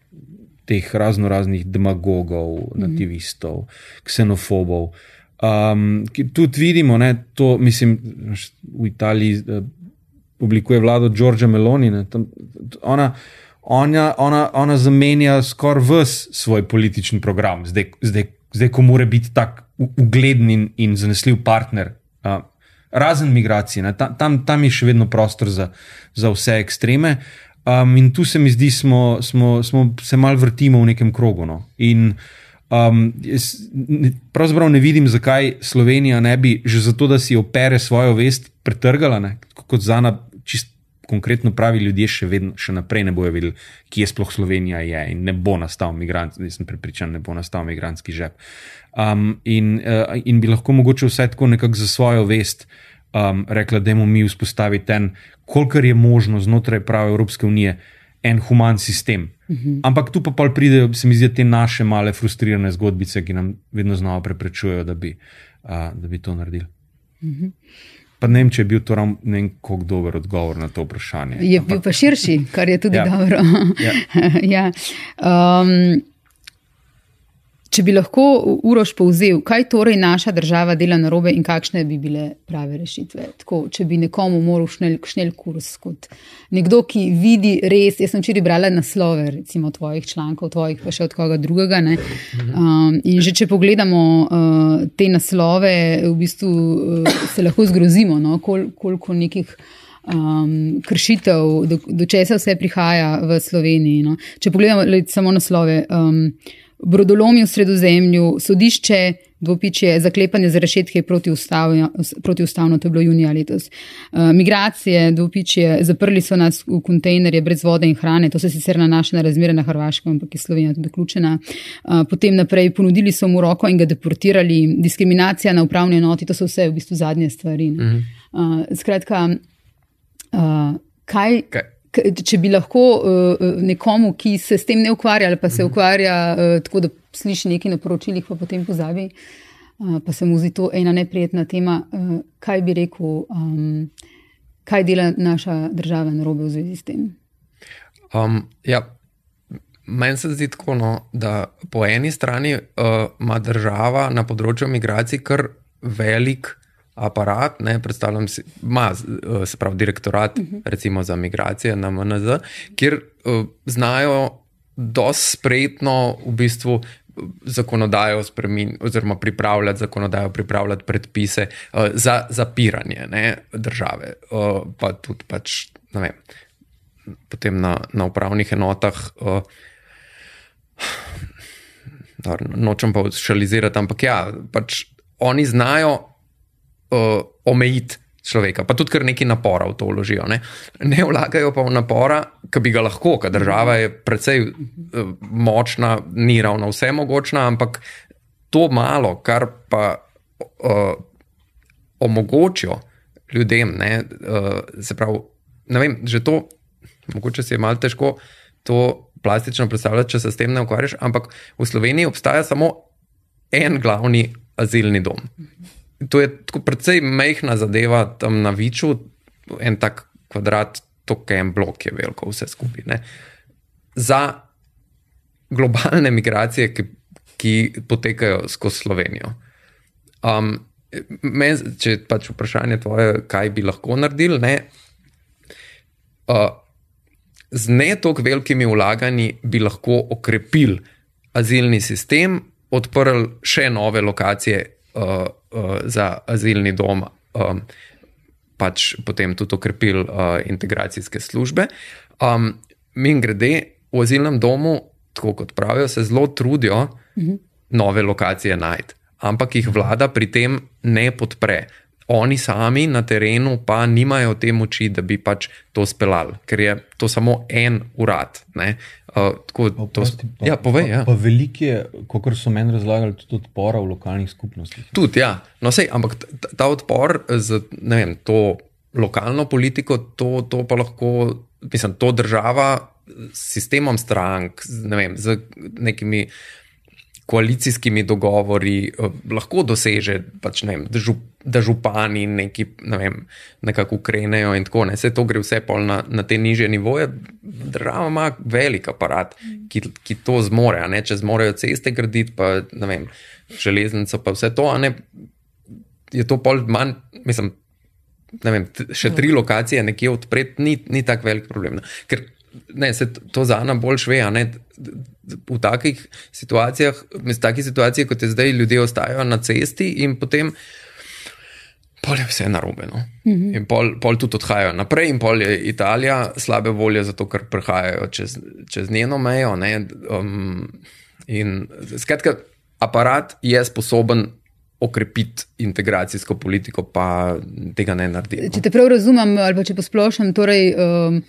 D: teh razno raznih demagogov, mm. nativistov, ksenofobov. Um, tudi vidimo, da to, mislim, v Italiji uh, oblikuje vlado Giorgia Meloni. Ne, tam, ona, ona, ona, ona zamenja skoraj vse svoj politični program, zdaj, zdaj, zdaj ko mora biti tako ugleden in, in zanesljiv partner. Uh, razen migracij, tam, tam je še vedno prostor za, za vse ekstreme. Um, in tu se mi zdi, smo, smo, smo se malo vrtimo v nekem krogu. No. In um, jaz, pravzaprav ne vidim, zakaj Slovenija ne bi, že zato, da si opere svojo vest, pretrgala, ne, kot za ena čist. Konkretno pravi ljudje še, vedno, še naprej ne bojo videli, kje sploh Slovenija je in ne bo nastal migrant, nisem prepričan, ne bo nastal migrantski žep. Um, in, uh, in bi lahko mogoče vse tako nekako za svojo vest um, rekla, da je mi vzpostaviti ten, kolikor je možno znotraj prave Evropske unije, en human sistem. Mhm. Ampak tu pa pa pridejo, se mi zdi, te naše male, frustrirane zgodbice, ki nam vedno znova preprečujejo, da bi, uh, da bi to naredili. Pa ne vem, če je bil to ravno ne vem, kako dober odgovor na to vprašanje.
B: Je bil pa širši, kar je tudi
D: Ja.
B: dobro.
D: Ja.
B: ja. um, če bi lahko Uroš povzel, kaj torej naša država dela na robe in kakšne bi bile prave rešitve. Tako, če bi nekomu moral šnel, šnel kurs kot nekdo, ki vidi res, jaz sem včeraj brala naslove, recimo tvojih člankov, tvojih pa še od koga drugega. ne. Um, in že če pogledamo uh, te naslove, v bistvu uh, se lahko zgrozimo, no, kol, koliko nekih um, kršitev, do, do česa vse prihaja v Sloveniji. No. Če pogledamo le, samo naslove. Um, Brodolomi v sredozemlju, sodišče, dvopičje, zaklepanje za rešetke protiustavno, protiustavno, to je bilo junija letos. Uh, migracije, dvopičje, zaprli so nas v kontejnerje brez vode in hrane, to se sicer nanaša na razmere na Hrvaškem, ampak je Slovenija tudi vključena. Uh, potem naprej ponudili so mu roko in ga deportirali, diskriminacija na upravni enoti, to so vse v bistvu zadnje stvari. ne. Uh, skratka, uh, kaj,
E: Kaj?
B: Če bi lahko uh, nekomu, ki se s tem ne ukvarja, ali pa se ukvarja uh, tako, da sliši nekaj na poročilih, pa potem pozabi, uh, pa se mu zdi to ena neprijetna tema, uh, kaj bi rekel, um, kaj dela naša država na robe v zvezi s tem?
E: Um, ja, meni se zdi tako, no, da po eni strani uh, ima država na področju migracij kar velik aparat, ne, predstavljam si, ima uh, se pravi direktorat uh -huh. recimo za migracije na MNZ, kjer uh, znajo dosti spretno v bistvu zakonodajo spremeniti, oziroma pripravljati zakonodajo, pripravljati predpise uh, za zapiranje ne, države, uh, pa tudi pač, ne vem, potem na, na upravnih enotah. Uh, nočem pa šalizirati, ampak ja, pač oni znajo uh, omejiti človeka, pa tudi kar nekaj napora v to vložijo. Ne, ne vlagajo pa v napora, ki bi ga lahko, ker država je precej uh, močna, ni ravno vse mogočna, ampak to malo, kar pa uh, omogočijo ljudem, ne, uh, se pravi, ne vem, že to, mogoče si je malo težko to plastično predstavljati, če se s tem ne ukvarjaš, ampak v Sloveniji obstaja samo en glavni azilni dom. To je tako precej mehna zadeva tam na Viču, en tak kvadrat, to je en blok, je veliko, vse skupaj. Ne. Za globalne migracije, ki, ki potekajo skozi Slovenijo. Um, men, če je pač vprašanje tvoje, kaj bi lahko naredili, ne, uh, z ne tako velikimi vlaganji bi lahko okrepili azilni sistem, odprli še nove lokacije uh, uh, za azilni dom, um, pač potem tudi okrepili uh, integracijske službe. Um, Min grede, v azilnem domu, tako kot pravijo, se zelo trudijo mhm. nove lokacije najti, ampak jih vlada pri tem ne podpre. Oni sami na terenu pa nimajo te moči, da bi pač to speljali, ker je to samo en urad. ne. Uh, tako, to,
D: Oprosti, pa-
E: ja, povej. Ja.
D: Pa, pa veliko je, kot so meni razlagali, tudi odpora v lokalnih skupnostih.
E: Tudi, ja. No, sej, ampak ta, odpor z ne vem, to lokalno politiko, to, to pa lahko, mislim, to država s sistemom strank, ne vem, z nekimi koalicijskimi dogovori eh, lahko doseže, pač, ne vem, da, žup, da župani neki, ne vem, nekako ukrenejo in tako naprej. Vse to gre vse pol na, na te nižje nivoje. Država ima velik aparat, ki, ki to zmore. Če zmorejo ceste graditi, pa ne vem, železnico, pa vse to, ne, je to pol manj, mislim. Vem, še tri lokacije nekje odpreti, ni, ni tako velik problem. Ker ne, se to za Ana bolj šve. a ne, V takih situacijah, v takih situacijah, kot je zdaj, ljudje ostajajo na cesti in potem pol je vse narobe. No. Mm -hmm. In pol, pol tudi odhajajo naprej, in pol je Italija slabe volje, zato ker prehajajo čez, čez njeno mejo. ne, Um, in skratka, aparat je sposoben okrepiti integracijsko politiko, pa tega ne naredi.
B: Če te prav razumem, ali pa če posplošam, torej. Um,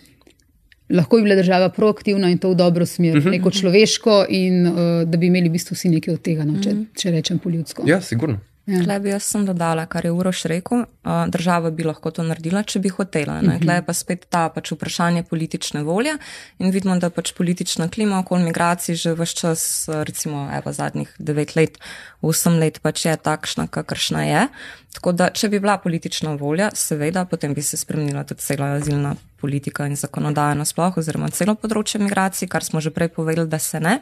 B: Lahko bi bila država proaktivna in to v dobro smer, uh -huh. neko človeško, in uh, da bi imeli v bistvu vsi nekaj od tega, no, če, če rečem po ljudsko.
E: Ja, sigurno.
B: Ja.
C: Tle bi jaz sem dodala, kar je Uroš rekel. Država bi lahko to naredila, če bi hotela. Uh -huh. Tle je pa spet ta pač vprašanje politične volje in vidimo, da pač politična klima okoli migracij že vse čas, recimo evo, zadnjih devet let, osem let pač je takšna, kakršna je. Tako da, če bi bila politična volja, seveda, potem bi se spremenila tudi cela azilna politika in zakonodaja nasploh, oziroma celo področje migracij, kar smo že prej povedali, da se ne.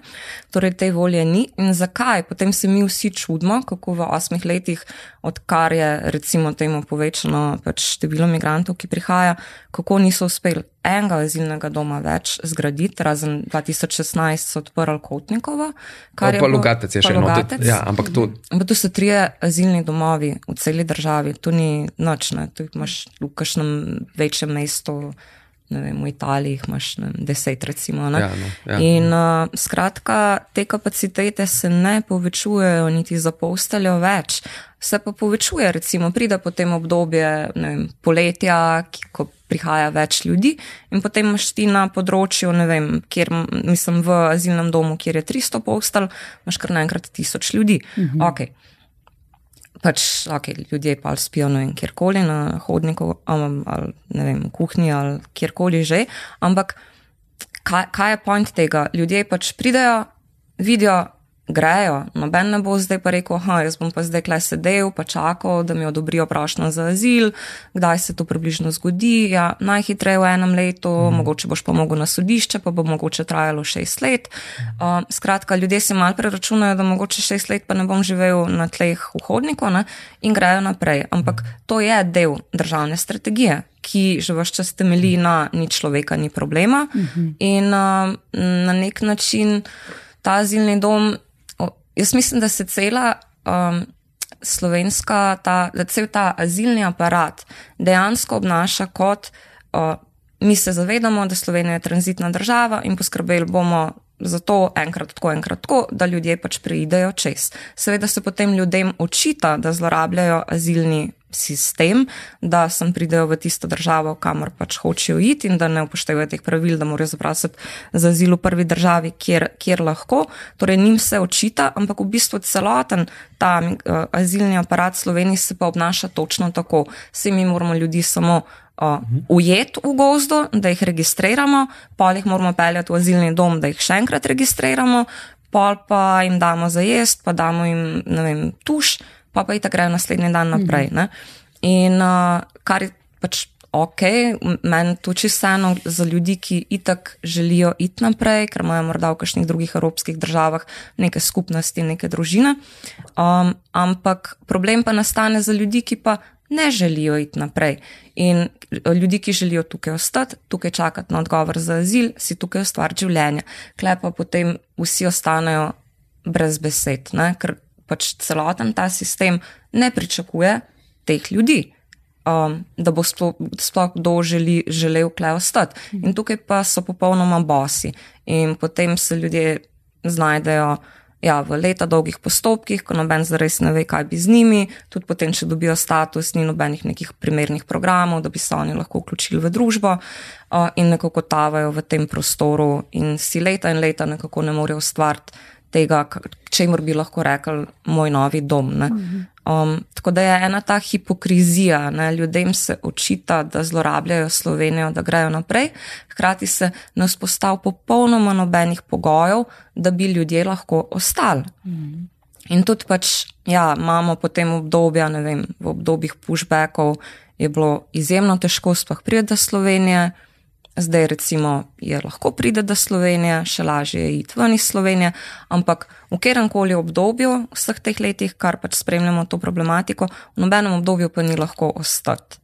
C: Torej, te volje ni. In zakaj? Potem se mi vsi čudimo, kako v osmih letih, odkar je recimo temu povečano pač število migrantov, ki prihaja, kako niso uspeli enega azilnega doma več zgraditi, razen 2016 so odprli Kotnikovo.
E: Pa Logatec je še eno. Ja, ampak to.
C: Ampak to so trije azilni domovi v celi državi, to ni nočne, tu imaš v kažem večjem mestu vem, v Italiji imaš vem, deset, recimo. Ja, no, ja. In uh, skratka, te kapacitete se ne povečujejo, niti za posteljo več. Se pa povečuje, recimo, pride potem obdobje vem, poletja, ki, ko prihaja več ljudi, in potem imaš ti na področju, ne vem, kjer mislim v azilnem domu, kjer je 300 postelj, imaš kar naenkrat tisoč ljudi. Mhm. Okay pač okay, ljudje pa spijo vem, kjerkoli na hodniku, ali, ali ne vem, v kuhinji ali kjerkoli že. Ampak kaj, kaj je point tega? Ljudje pač pridejo, vidijo grejo. Noben ne bo zdaj pa rekel, da jaz bom pa zdaj kle sedel, pa čakal, da mi odobrijo prošnjo za azil, kdaj se to približno zgodi. Ja, najhitreje v enem letu, mm. mogoče boš pa mogel na sodišče, pa bo mogoče trajalo šest let. Uh, skratka, ljudje si mal preračunajo, da mogoče šest let pa ne bom živel na tleh v hodniku ne? in grejo naprej. Ampak to je del državne strategije. Ki že vse čas temelji na ni človeka, ni problema. Uh -huh. In uh, na nek način ta azilni dom Jaz mislim, da se cela um, slovenska, ta, da cel ta azilni aparat dejansko obnaša kot uh, mi se zavedamo, da Slovenija je tranzitna država in poskrbeli bomo za to enkrat tako, enkrat tako, da ljudje pač preidejo čez. Seveda se potem ljudem očita, da zlorabljajo azilni sistem, da sem pridejo v tisto državo, kamor pač hočejo iti in da ne upoštevajo teh pravil, da morajo zaprositi za azil v prvi državi, kjer, kjer lahko. Torej, njim se očita, ampak v bistvu celoten ta uh, azilni aparat Slovenije se pa obnaša točno tako. Vsi mi moramo ljudi samo uh, ujet v gozdu, da jih registriramo, pol jih moramo peljati v azilni dom, da jih še enkrat registriramo, pol pa jim damo za jesti, pa damo jim, ne vem, tuš pa pa itak grejo naslednji dan naprej. Ne? In uh, kar je pač ok, meni to čisto vseeno za ljudi, ki itak želijo iti naprej, ker imajo morda v kakšnih drugih evropskih državah neke skupnosti, neke družine. Um, ampak problem pa nastane za ljudi, ki pa ne želijo iti naprej. In ljudi, ki želijo tukaj ostati, tukaj čakati na odgovor za azil, si tukaj ustvariti življenje. Klepa potem vsi ostanejo brez besed, ne? ker pač celoten ta sistem ne pričakuje teh ljudi, um, da bo sploh kdo želi, želel kle ostati. In tukaj pa so popolnoma bosi. In potem se ljudje znajdejo. Ja, v leta dolgih postopkih, ko noben zares ne ve, kaj bi z njimi, tudi potem, če dobijo status, ni nobenih nekih primernih programov, da bi se oni lahko vključili v družbo uh, in nekako tavajo v tem prostoru in si leta in leta nekako ne morejo ustvariti tega, čemu bi lahko rekel, moj novi dom. Um, tako da je ena ta hipokrizija, ne? ljudem se očita, da zlorabljajo Slovenijo, da grejo naprej, hkrati se ne vzpostavlja popolnoma nobenih pogojev, da bi ljudje lahko ostali. Mm. In tudi pač, ja, imamo potem obdobja, ne vem, v obdobjih pushbackov je bilo izjemno težko sploh priti do Slovenije. Zdaj, recimo, je lahko pride do Slovenije, še lažje je iti ven iz Slovenije, ampak v katerem koli obdobju, vseh teh letih, kar pač spremljamo to problematiko, v nobenem obdobju pa ni lahko ostati.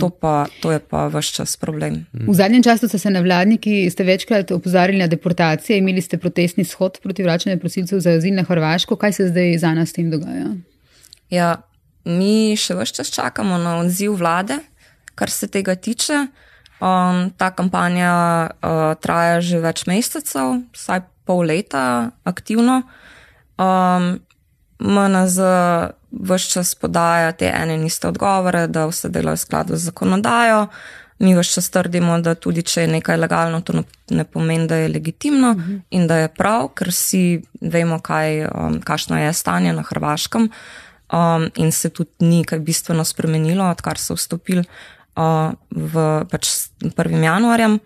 C: To, pa, to je pa vse čas problem.
B: V zadnjem času so se nevladniki, ste večkrat opozarjali na deportacije, imeli ste protestni shod proti vračanju prosilcev za azil na Hrvaško. Kaj se zdaj za nas s tem dogaja?
C: Ja, mi še vse čas čakamo na odziv vlade, kar se tega tiče. Um, ta kampanja uh, traja že več mesecev, vsaj pol leta aktivno. Um, MNZ vse čas podaja te ene in iste odgovore, da vse dela v skladu z zakonodajo. Mi vse čas trdimo, da tudi če je nekaj legalno, to ne pomeni, da je legitimno uh mhm. -huh. in da je prav, ker vsi vemo, kaj, um, kakšno je stanje na Hrvaškem. um, in se tudi ni kaj bistveno spremenilo, odkar so vstopili uh, v pač 1. januarjem.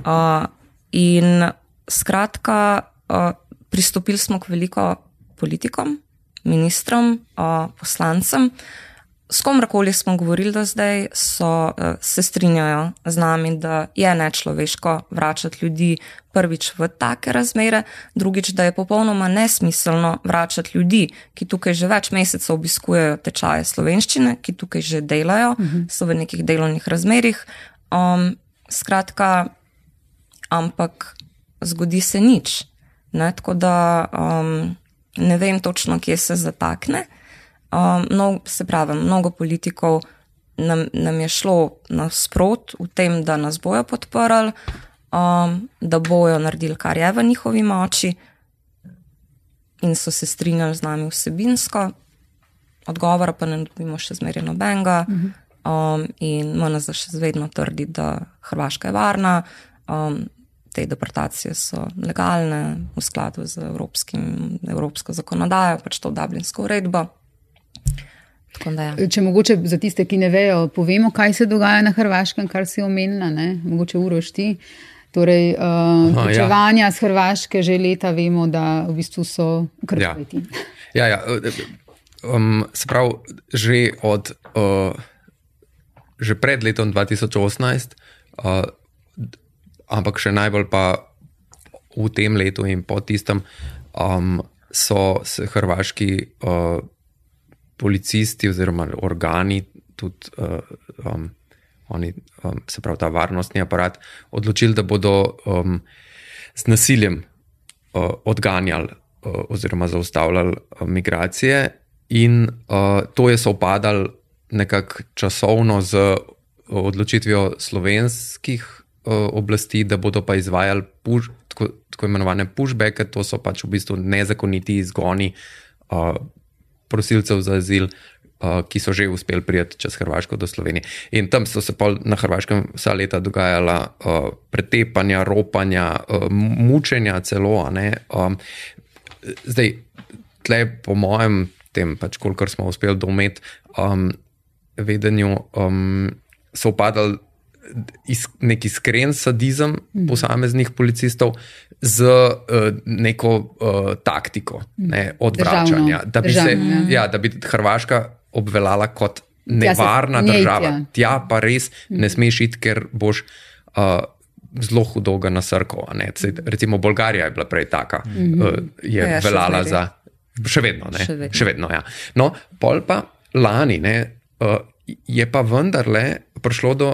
C: Uh, in skratka, uh, pristopili smo k veliko politikom, ministrom, uh, poslancem. S komorkoli smo govorili do zdaj, so, uh, se strinjajo z nami, da je nečloveško vračati ljudi prvič v take razmere, drugič, da je popolnoma nesmiselno vračati ljudi, ki tukaj že več mesecev obiskujejo tečaje slovenščine, ki tukaj že delajo, uh -huh. so v nekih delovnih razmerih. Um, skratka, ampak zgodi se nič. Ne, tako da um, ne vem točno, kje se zatakne. Um, no, se pravi, mnogo politikov nam, nam je šlo nasprot v tem, da nas bojo podprli, um, da bojo naredili, kar je v njihovi moči, in so se strinjali z nami vsebinsko, odgovora pa ne dobimo še zmeraj nobenega. Um, in MNZ še vedno trdi, da Hrvaška je varna, um, te deportacije so legalne v skladu z evropsko zakonodajo, pač to Dublinsko uredbo.
B: Ja. Če mogoče za tiste, ki ne vejo, povemo, kaj se dogaja na Hrvaškem, kar si omenila, ne? mogoče urošti. Torej, uh, počevanja ja. z Hrvaške že leta vemo, da v bistvu so krvaviti.
E: Ja, ja, ja. Um, se pravi, že, od, uh, že pred letom 2018, uh, ampak še najbolj pa v tem letu in po tistem, um, so se hrvaški uh, policisti oziroma organi, tudi uh, um, oni, um, se pravi ta varnostni aparat, odločili, da bodo um, z nasiljem uh, odganjali uh, oziroma zaustavljali uh, migracije, in uh, to je sovpadalo nekako časovno z odločitvijo slovenskih oblasti, da bodo pa izvajali push, tako, tako imenovane pushbacke, to so pač v bistvu nezakoniti izgoni uh, prosilcev za azil, uh, ki so že uspeli priti čez Hrvaško do Slovenije. In tam so se na Hrvaškem vsa leta dogajala uh, pretepanja, ropanja, uh, mučenja, celo. Um, zdaj, tle, po mojem, tem, pač kolikor smo uspeli dometi, um, vedenju, um, so upadali is, nek iskren sadizem mm. posameznih policistov z uh, neko uh, taktiko ne, mhm. odvračanja, da bi, se, ja. ja, da bi Hrvaška obvelala kot nevarna tja država. Tja. tja pa res ne smeš iti, ker boš. Uh, Zelo hudo ga nasrko. Recimo Bolgarija je bila prej taka, mm -hmm. je ja, ja veljala za. Še vedno, še vedno. Še vedno ja. No, pol pa lani ne, je pa vendarle prišlo do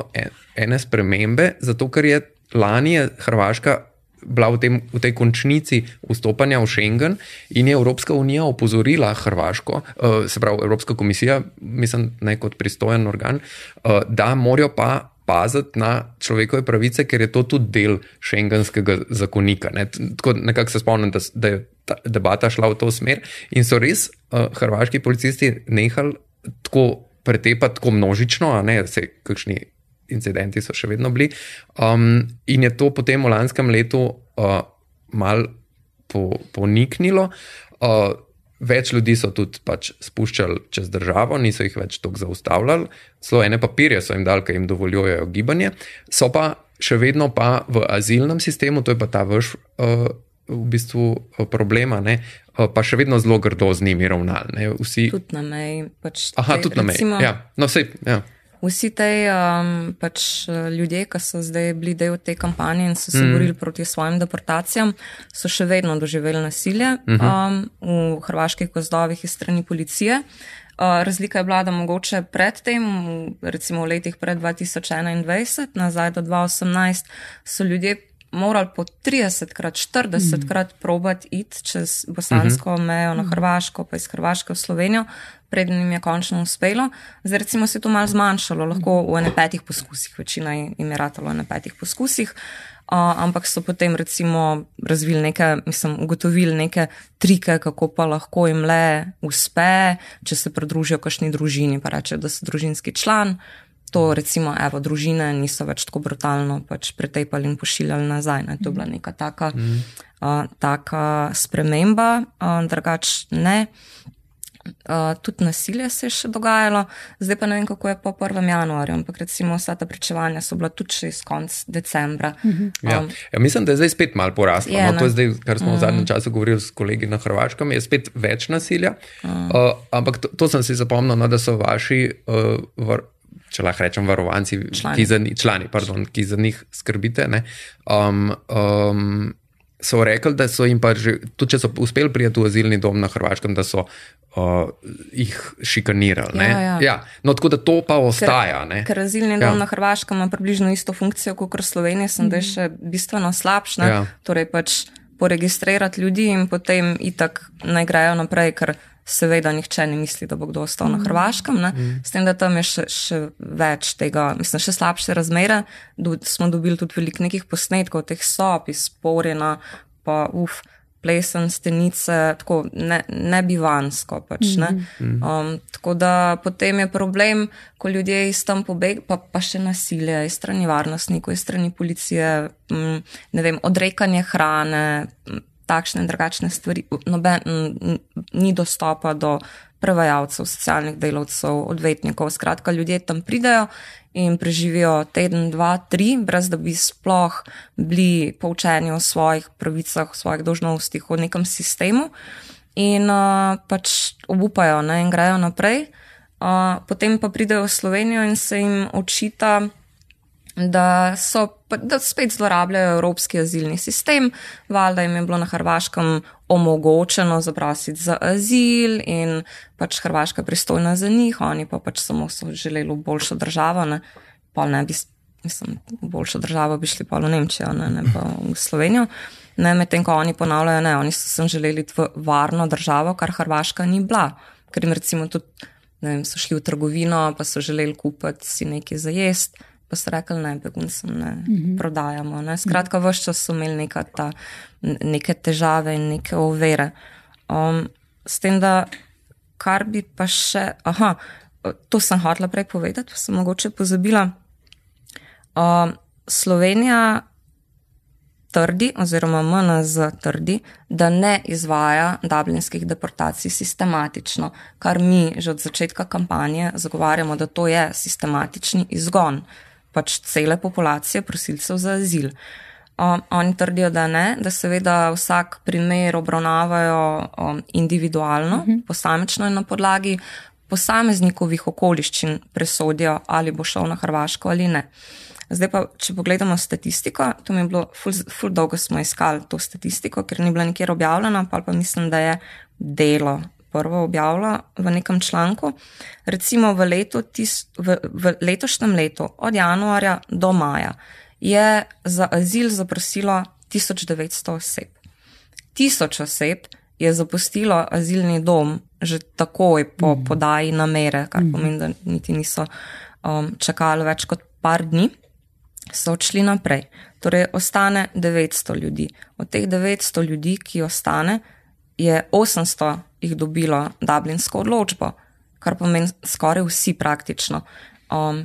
E: ene spremembe, zato ker je lani je Hrvaška bila v, tem, v tej končnici vstopanja v Schengen in je Evropska unija opozorila Hrvaško, uh, se pravi Evropska komisija, mislim, ne kot pristojen organ, uh, da morajo pa. Paziti na človekove pravice, ker je to tudi del šengenskega zakonika. Ne? Tako nekako se spomnim, da, da je ta debata šla v to smer, in so res uh, hrvaški policisti nehali tako pretepati tako množično, a ne vse, kakšni incidenti so še vedno bili. Um, in je to potem v lanskem letu uh, mal po, poniknilo. Uh, več ljudi so tudi pač spuščali čez državo, niso jih več tako zaustavljali, zelo ene papirje so jim dali, ki jim dovoljujejo gibanje. So pa še vedno pa v azilnem sistemu, to je pa ta vrš. Uh, V bistvu problema, ne, pa še vedno zelo grdo z njimi ravnali. Vsi...
C: Tudi na meji. Pač
E: Aha, tudi na meji. Ja. No, vse, ja.
C: Vsi ti um, pač, ljudje, ki so zdaj bili del te kampanje in so se mm. borili proti svojim deportacijam, so še vedno doživeli nasilje mm -hmm. um, v hrvaških gozdovih iz strani policije. Uh, razlika je bila, da mogoče predtem, recimo v letih pred 2021, nazaj do 2018, so ljudje morali po 30 krat, 40 mm. probati iti čez bosansko mm -hmm. mejo na Hrvaško, pa iz Hrvaške v Slovenijo, preden jim je končno uspelo. Zdaj, recimo, se je to malo zmanjšalo, lahko v ene petih poskusih, večina jim je ratalo v ene petih poskusih. Uh, ampak so potem, recimo, razvili neke, mislim, ugotovili neke trike, kako pa lahko jim le uspe, če se pridružijo kakšni družini, pa reče, da so družinski član, to, recimo, evo, družine niso več tako brutalno pač pretepali in pošiljali nazaj. Ne. To je bila neka taka, mm. uh, taka sprememba, uh, drugač ne. Uh, tudi nasilje se je še dogajalo, zdaj pa ne vem, kako je po 1. januarju, ampak recimo vsa ta pričevanja so bila tudi še iz konca decembra. Uh -huh.
E: um, ja. Ja, mislim, da je zdaj spet malo poraslo. Je, no, to je zdaj, kar smo uh -huh. v zadnjem mm. času govorili s kolegi na Hrvaškem, je spet več nasilja. Uh -huh. uh, ampak to, to sem si zapomnil, no, da so vaši, uh, če lahko rečem, varovanci, člani, ki za, člani, pardon, ki za njih skrbite. Um, um, so rekli, da so jim pa že, tudi če so uspeli prijeti v azilni dom na Hrvaškem, da so uh, jih šikanirali. Ja, ja. Ja. No, tako da to pa ostaja.
C: Ker, ker azilni dom ja. na Hrvaškem ima približno isto funkcijo kot Slovenija, sem da je še bistveno slabša. Ja. Torej pač poregistrirati ljudi in potem itak naj grejo naprej, ker seveda nihče ne misli, da bo kdo ostal mm. na Hrvaškem. Mm. S tem, da tam je še, še več tega, mislim, še slabše razmere. Do, smo dobili tudi veliko nekih posnetkov teh sob iz Porina, pa uf plesen, stenice, tako ne, ne bivansko. Pač, ne? Mhm. Um, tako da potem je problem, ko ljudje iz tam pobegajo, pa, pa še nasilje, iz strani varnostnikov, iz strani policije, m, ne vem, odrekanje hrane, m, takšne in drugačne stvari. Noben, ni dostopa do prevajalcev, socialnih delavcev, odvetnikov. Skratka, ljudje tam pridajo in preživijo teden, dva, tri, brez da bi sploh bili poučeni o svojih pravicah, o svojih dožnostih, o nekem sistemu, in uh, pač obupajo ne, in grejo naprej. Uh, potem pa pridejo v Slovenijo in se jim očita, da so da spet zlorabljajo evropski azilni sistem, valjda jim je bilo na Hrvaškem omogočeno zaprositi za azil in pač Hrvaška pristojna za njih, oni pa pač samo so želeli boljšo državo, ne, pa ne bi, mislim, boljšo državo bi šli pa v Nemčijo, ne, ne pa v Slovenijo. Ne, medtem ko oni ponavljajo, ne, oni so sem želeli v varno državo, kar Hrvaška ni bila, ker jim recimo tudi, ne vem, so šli v trgovino, pa so želeli kupiti si nekaj za jesti pa so rekli, ne, beguncem ne mm -hmm. prodajamo. Ne. Skratka, vse čas so imeli ta, neke težave in neke overe. Um, s tem, da kar bi pa še, aha, to sem hotela prej povedati, pa sem mogoče pozabila. Um, Slovenija trdi, oziroma MNZ trdi, da ne izvaja dublinskih deportacij sistematično, kar mi že od začetka kampanje zagovarjamo, da to je sistematični izgon pač cele populacije prosilcev za azil. Um, oni trdijo, da ne, da seveda vsak primer obravnavajo um, individualno, uh mhm. -huh. posamično in na podlagi posameznikovih okoliščin presodijo, ali bo šel na Hrvaško ali ne. Zdaj pa, če pogledamo statistiko, to mi je bilo, ful, ful dolgo smo iskali to statistiko, ker ni bila nikjer objavljena, pa pa mislim, da je delo prvo objavila v nekem članku. Recimo v, letu, tis, v, v letošnjem letu, od januarja do maja, je za azil zaprosilo 1900 oseb. Tisoč oseb je zapustilo azilni dom že takoj po mm. podaji namere, kar mm. pomeni, da niti niso um, čakali več kot par dni, so odšli naprej. Torej, ostane 900 ljudi. Od teh 900 ljudi, ki ostane, je 800 jih dobilo Dublinsko odločbo, kar pomeni skoraj vsi praktično. Um,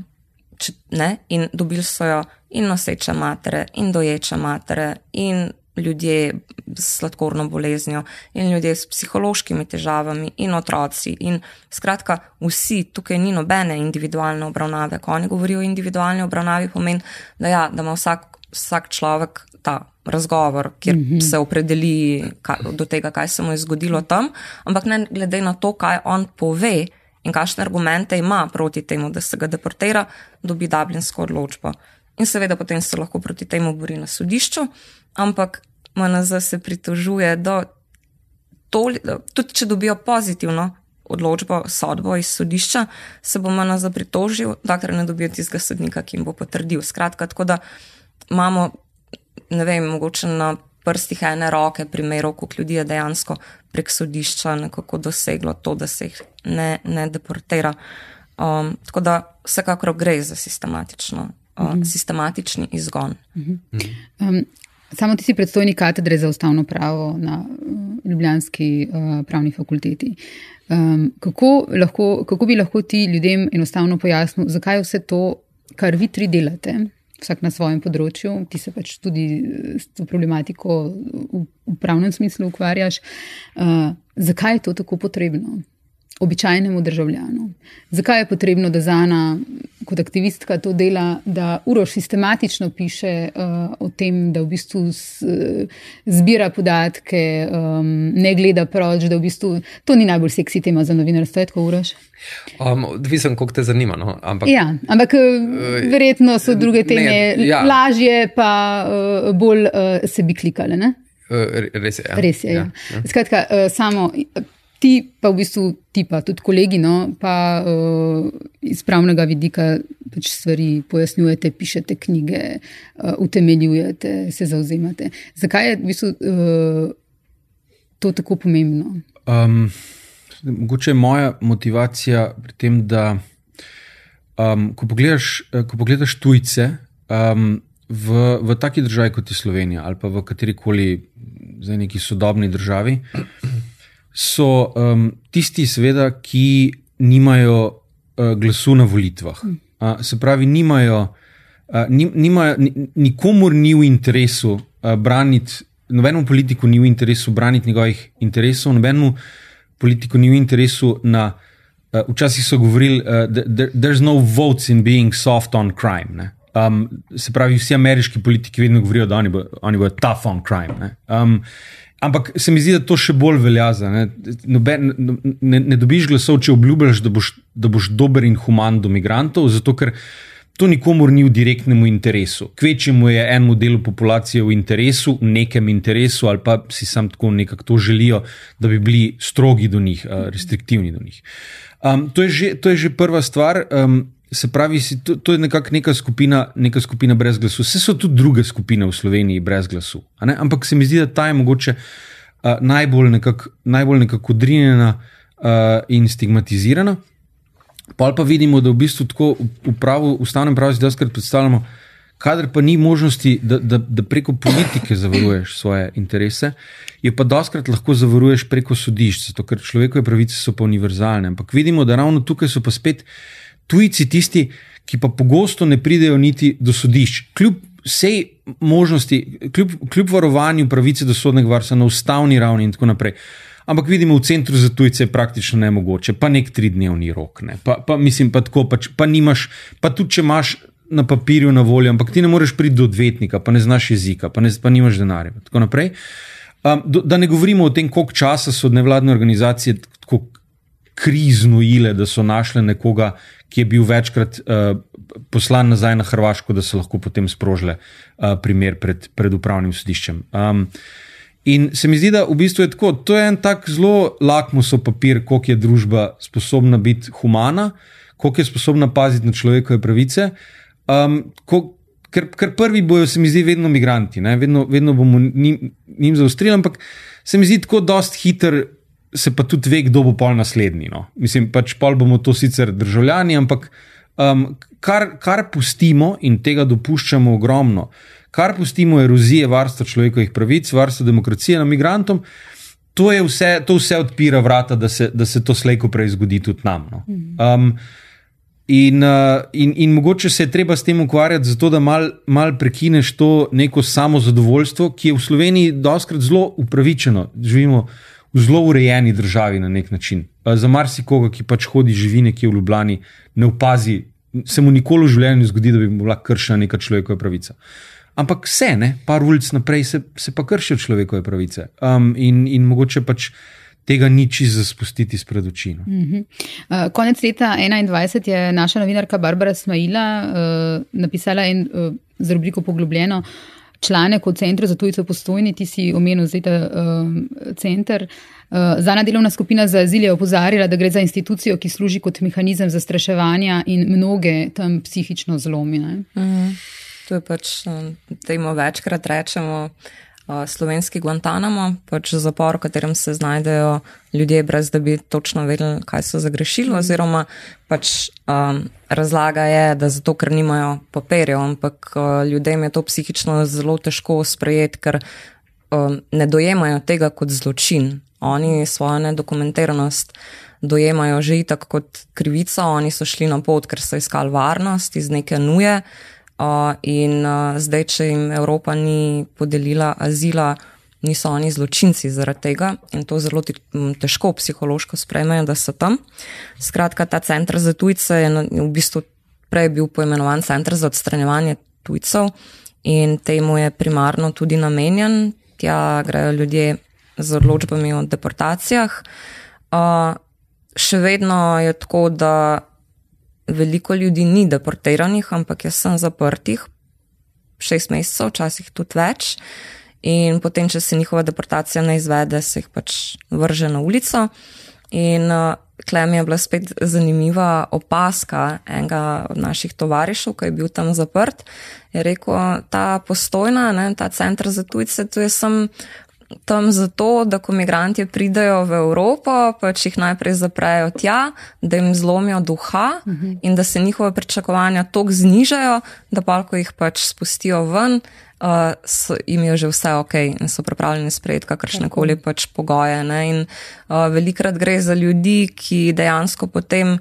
C: če, ne, in dobili so jo in noseče matere, in doječe matere, in ljudje s sladkorno boleznijo, in ljudje s psihološkimi težavami, in otroci. In skratka, vsi tukaj ni nobene individualne obravnave. Ko oni govorijo o individualni obravnavi, pomeni, da, ja, da ima vsak, vsak človek ta razgovor, kjer mm -hmm. se opredeli kaj, do tega, kaj se mu je zgodilo tam, ampak ne glede na to, kaj on pove in kakšne argumente ima proti temu, da se ga deportira, dobi dublinsko odločbo. In seveda potem se lahko proti temu bori na sodišču, ampak MNZ se pritožuje do toli, tudi če dobijo pozitivno odločbo, sodbo iz sodišča, se bo MNZ pritožil, dokler ne dobijo tistega sodnika, ki jim bo potrdil. Skratka, tako da imamo ne vem, mogoče na prstih ene roke primerov, koliko ljudi je dejansko prek sodišča nekako doseglo to, da se jih ne, ne deportira. Um, tako da vsekakor gre za sistematično, uh, -hmm. sistematični izgon. Mm -hmm.
B: um, samo ti si predstojnik katedre za ustavno pravo na uh, Ljubljanski uh, pravni fakulteti. Um, kako, lahko, kako bi lahko ti ljudem enostavno pojasnil, zakaj vse to, kar vi tri delate, vsak na svojem področju, ti se pač tudi s to problematiko v, v pravnem smislu ukvarjaš. Uh, zakaj je to tako potrebno? Običajnemu državljanu. Zakaj je potrebno, da Zana kot aktivistka to dela, da Uroš sistematično piše uh, o tem, da v bistvu z, zbira podatke, um, ne gleda proč, da v bistvu to ni najbolj seksi tema za novinarstvo, tako Uroš?
E: Um, Odvisno, koliko te zanima. No?
B: Ampak, ja, ampak uh, verjetno so druge teme ne, ja. lažje, pa uh, bolj uh, se bi klikale.
E: Uh, res je. Ja.
B: Res je ja. Ja. Skratka, uh, samo ti pa v bistvu, ti pa tudi kolegi, no, pa uh, iz pravnega vidika pač stvari pojasnjujete, pišete knjige, uh, utemeljujete, se zauzemate. Zakaj je v bistvu uh, to tako pomembno? Um,
D: mogoče je moja motivacija pri tem, da um, ko, pogledaš, ko pogledaš tujce. Um, V, v taki državi kot je Slovenija, ali pa v kateri koli neki sodobni državi, so um, tisti, seveda, ki nimajo uh, glasu na volitvah. Uh, se pravi, nimajo, uh, nimajo, nikomor ni v interesu uh, braniti, nobenemu politiku ni v interesu braniti njegovih interesov, nobenemu politiku ni v interesu na. Uh, včasih so govorili, da uh, there's no votes in being soft on crime. Um, se pravi, vsi ameriški politiki vedno govorijo, da oni bodo bo tough on crime. Um, Ampak se mi zdi, da to še bolj velja. Ne? Noben, ne, ne dobiš glasov, če obljubljaš, da boš, da boš dober in human do migrantov, zato ker to nikomor ni v direktnem interesu. Kvečemu je enemu delu populacije v interesu, v nekem interesu, ali pa si sam tako nekako to želijo, da bi bili strogi do njih, restriktivni do njih. Um, to, je že, to je že prva stvar. Um, Se pravi, to, to je nekako neka skupina, neka skupina brez glasu. Vse so tudi druge skupine v Sloveniji brez glasu. Ampak se mi zdi, da ta je mogoče uh, najbolj nekako nekak odrinjena uh, in stigmatizirana. Pa pa vidimo, da v bistvu tako v, pravu, v stavnem pravu zdaj skrat predstavljamo, kadar pa ni možnosti, da, da, da preko politike zavaruješ svoje interese, je pa doskrat lahko zavaruješ preko sodišč, zato ker človekove pravice so pa univerzalne. Ampak vidimo, da ravno tukaj so pa spet tujci tisti, ki pa pogosto ne pridejo niti do sodišč, kljub vsej možnosti, kljub, kljub varovanju pravice do sodnega varstva na ustavni ravni in tako naprej. Ampak vidimo, v centru za tujce je praktično nemogoče, pa nek tridnevni rok. Ne. Pa, pa mislim, pa tako, pa, pa nimaš, pa tudi če imaš na papirju na voljo, ampak ti ne moreš priti do odvetnika, pa ne znaš jezika, pa, ne, pa nimaš denarja. Um, do, da ne govorimo o tem, koliko časa so nevladne organizacije tako kriznojile, da so našle nekoga, ki je bil večkrat uh, poslan nazaj na Hrvaško, da so lahko potem sprožile uh, primer pred, pred upravnim sodiščem. Um, in se mi zdi, da v bistvu je tako, to je en tak zelo lakmusov papir, koliko je družba sposobna biti humana, koliko je sposobna paziti na človekove pravice. Um, ko, ker, ker prvi bojo, se mi zdi, vedno imigranti, vedno, vedno bomo njim, njim zaustrili, ampak se mi zdi tako dost hiter se pa tudi ve, kdo bo pol naslednji. No. Mislim, pač pol bomo to sicer državljani, ampak um, kar, kar pustimo in tega dopuščamo ogromno, kar pustimo erozije varstva človekovih pravic, varstva demokracije na migrantom. To, vse, to vse odpira vrata, da se, da se to slejko prej zgodi tudi nam. No. Um, in, uh, in, in mogoče se je treba s tem ukvarjati, zato da mal, mal prekineš to neko samozadovoljstvo, ki je v Sloveniji doskrat zelo upravičeno. Živimo v zelo urejeni državi na nek način. Za marsikoga, ki pač hodi živi nekje v Ljubljani, ne opazi, se mu nikoli v življenju ne zgodi, da bi bila kršena neka človekova pravica. Ampak vse, ne, par ulic naprej se, se pa kršijo človekove pravice. Um, in, in mogoče pač tega ni čisto spustiti spred oči.
B: Mm -hmm. uh, konec leta 2021 je naša novinarka Barbara Smaila uh, napisala en uh, za rubriko Poglobljeno članek o Centru za tujce postojni, ti si omenil zdaj ta um, center. Uh, Zana delovna skupina za azil je opozarjala, da gre za institucijo, ki služi kot mehanizem zastraševanja in mnoge tam psihično zlomine. Mm,
C: to je pač, temu večkrat rečemo, slovenski Guantanamo, pač zapor, v katerem se znajdejo ljudje, brez da bi točno vedeli, kaj so zagrešili, oziroma pač um, razlaga je, da zato, ker nimajo papirjev, ampak uh, ljudem je to psihično zelo težko sprejeti, ker um, ne dojemajo tega kot zločin. Oni svojo nedokumentiranost dojemajo že itak kot krivico, oni so šli na pot, ker so iskali varnost iz neke nuje. Uh, in uh, zdaj, če jim Evropa ni podelila azila, niso oni zločinci zaradi tega in to zelo težko psihološko sprejmejo, da so tam. Skratka, ta center za tujce je v bistvu prej bil poimenovan center za odstranjevanje tujcev in temu je primarno tudi namenjen. Tja grejo ljudje z odločbami o deportacijah. Uh, še vedno je tako, da veliko ljudi ni deportiranih, ampak jaz sem zaprtih šest mesecev, včasih tudi več. In potem, če se njihova deportacija ne izvede, se jih pač vrže na ulico. In uh, klem je bila spet zanimiva opaska enega od naših tovarišev, ki je bil tam zaprt. Je rekel, ta postojna, ne, ta center za tujce, tu je sem tam zato, da ko imigranti pridajo v Evropo, pač jih najprej zaprejo tja, da jim zlomijo duha uh -huh. in da se njihove pričakovanja tako znižajo, da pa, ko jih pač spustijo ven, uh, so, jim je že vse ok in so pripravljeni sprejeti kakršne koli pač pogoje. Ne? In uh, velikrat gre za ljudi, ki dejansko potem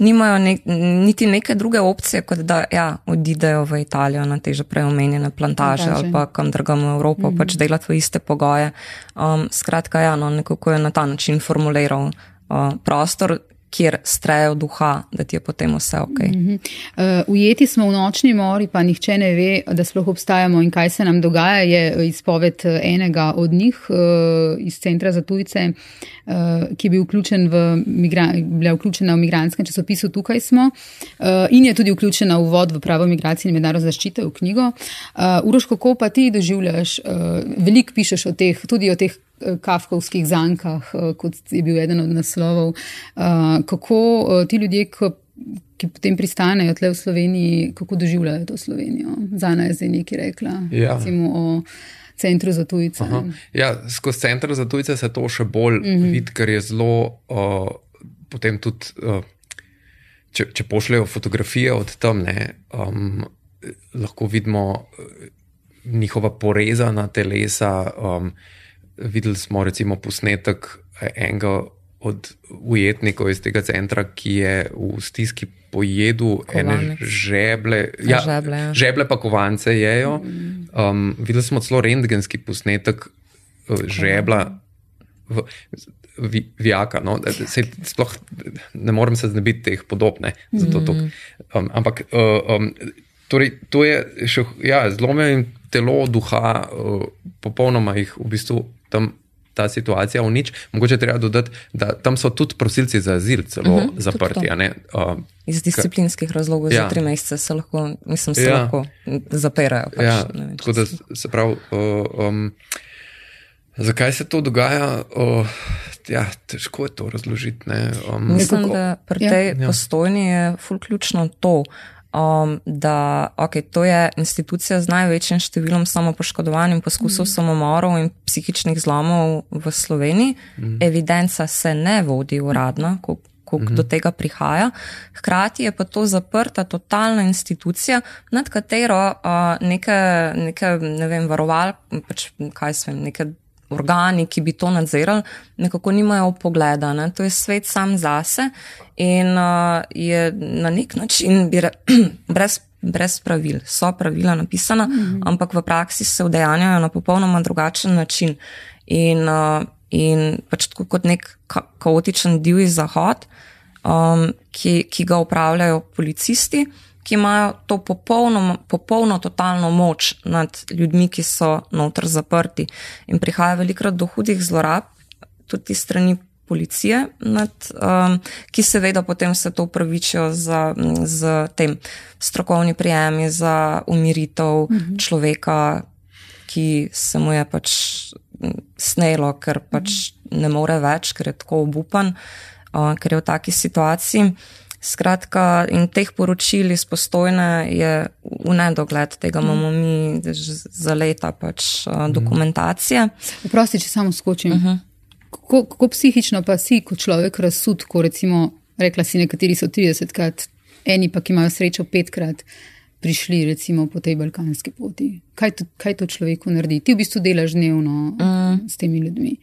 C: nimajo ne, niti neke druge opcije, kot da ja, odidejo v Italijo na te že preomenjene plantaže, plantaže ali pa kam drugam v Evropo, mm -hmm. pač delati v iste pogoje. Um, skratka, ja, no, nekako je na ta način formuliral uh, prostor, kjer strejo duha, da ti je potem vse ok. Uh -huh.
B: uh, ujeti smo v nočni mori, pa nihče ne ve, da sploh obstajamo in kaj se nam dogaja. Je izpoved enega od njih uh, iz Centra za tujce, uh, ki je bil vključen v, bila vključena v migranskem časopisu Tukaj smo uh, in je tudi vključena v vod v pravo migracije in mednarodno zaščite v knjigo. Uh, Uroš, kako pa ti doživljaš, veliko pišeš o teh, tudi o teh kafkovskih zankah, eh, kot je bil eden od naslovov. Eh, kako eh, ti ljudje, ki potem pristanejo tle v Sloveniji, kako doživljajo to Slovenijo? Zana je zdaj nekaj rekla. Ja. Recimo o centru za tujce. Aha.
E: Ja, skozi center za tujce se to še bolj mm -hmm. vidi, ker je zelo uh, potem tudi. Uh, Če, če pošljajo fotografije od tam, ne, um, lahko vidimo njihova porezana telesa, um, videli smo recimo posnetek enega od ujetnikov iz tega centra, ki je v stiski pojedel ene žeble, ja, žeble, ja. žeble pa kovance jejo. Um, videli smo celo rentgenski posnetek uh, žebla. V, Vijaka, no? se, sploh ne morem se znebiti teh podobnih. Mm. Um, ampak uh, um, torej, to je še, ja, zlomljen telo, duha, uh, popolnoma jih v bistvu tam ta situacija v nič. Mogoče treba dodati, da tam so tudi prosilci za azil celo uh mhm, -huh, zaprti. Uh,
C: Iz disciplinskih razlogov ja. za tri mesece se lahko, mislim, se ja. lahko zapirajo. Pač,
E: ja, vem, tako da se pravi. Uh, um, Zakaj se to dogaja? Uh, ja, težko je to razložiti.
C: Um, Mislim, nekako, da pri tej ja. postojni je fulključno to, um, da okay, to je institucija z največjim številom samopoškodovanih poskusov mm. samomorov in psihičnih zlomov v Sloveniji. Mm. Evidenca se ne vodi uradno, ko, ko mm -hmm. do tega prihaja. Hkrati je pa to zaprta, totalna institucija, nad katero uh, neke, neke ne vem, varoval, pač kaj se vem, neke organi, ki bi to nadzirali, nekako nimajo pogleda. Ne? To je svet sam zase in uh, je na nek način re, brez, brez pravil. So pravila napisana, mm -hmm. ampak v praksi se udejanjajo na popolnoma drugačen način. In, uh, in pač tako kot nek ka kaotičen divji zahod, um, ki, ki ga upravljajo policisti ki imajo to popolno, popolno, totalno moč nad ljudmi, ki so noter zaprti. In prihaja velikrat do hudih zlorab, tudi strani policije, nad, um, ki seveda potem se to upravičijo z, z tem strokovni prijemi za umiritev mhm. človeka, ki se mu je pač snelo, ker pač ne more več, ker je tako obupan, uh, ker je v taki situaciji. Skratka, in teh poročil iz postojne je v nedogled, tega imamo mm. mi za leta pač mm. dokumentacije.
B: Prosti, če samo skočim. Uh mhm. -huh. kako, kako psihično pa si kot človek razsud, ko recimo, rekla si, nekateri so 30krat, eni pa ki imajo srečo petkrat. Prišli, recimo, po tej balkanski poti. Kaj to, kaj to človeku naredi? Ti v bistvu delaš dnevno mm. s temi ljudmi.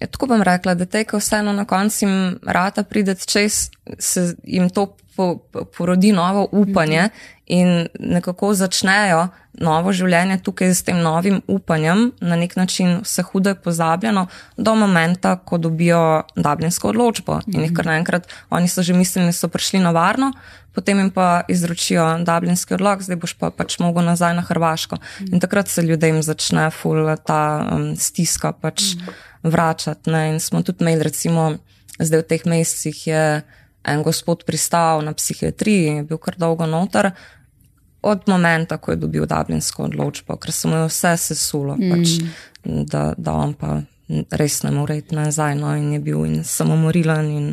C: Ja, tako bom rekla, da te, ko vseeno na koncu jim rata prideti čez, se jim to po, porodi novo upanje in nekako začnejo novo življenje tukaj s tem novim upanjem, na nek način vse hudo je pozabljeno, do momenta, ko dobijo dublinsko odločbo. In jih kar naenkrat, oni so že mislili, da so prišli na varno, potem jim pa izročijo dublinski odlog, zdaj boš pa pač mogel nazaj na Hrvaško. In takrat se ljudem začne ful ta um, stiska pač vračati. Ne? In smo tudi imeli, recimo, zdaj v teh mesecih je en gospod pristal na psihiatriji, je bil kar dolgo noter. Od momenta, ko je dobil dublinsko odločbo, ker se mu je vse sesulo, mm. pač, da, da on pa res ne more iti nazaj, no, in je bil in samomorilen, in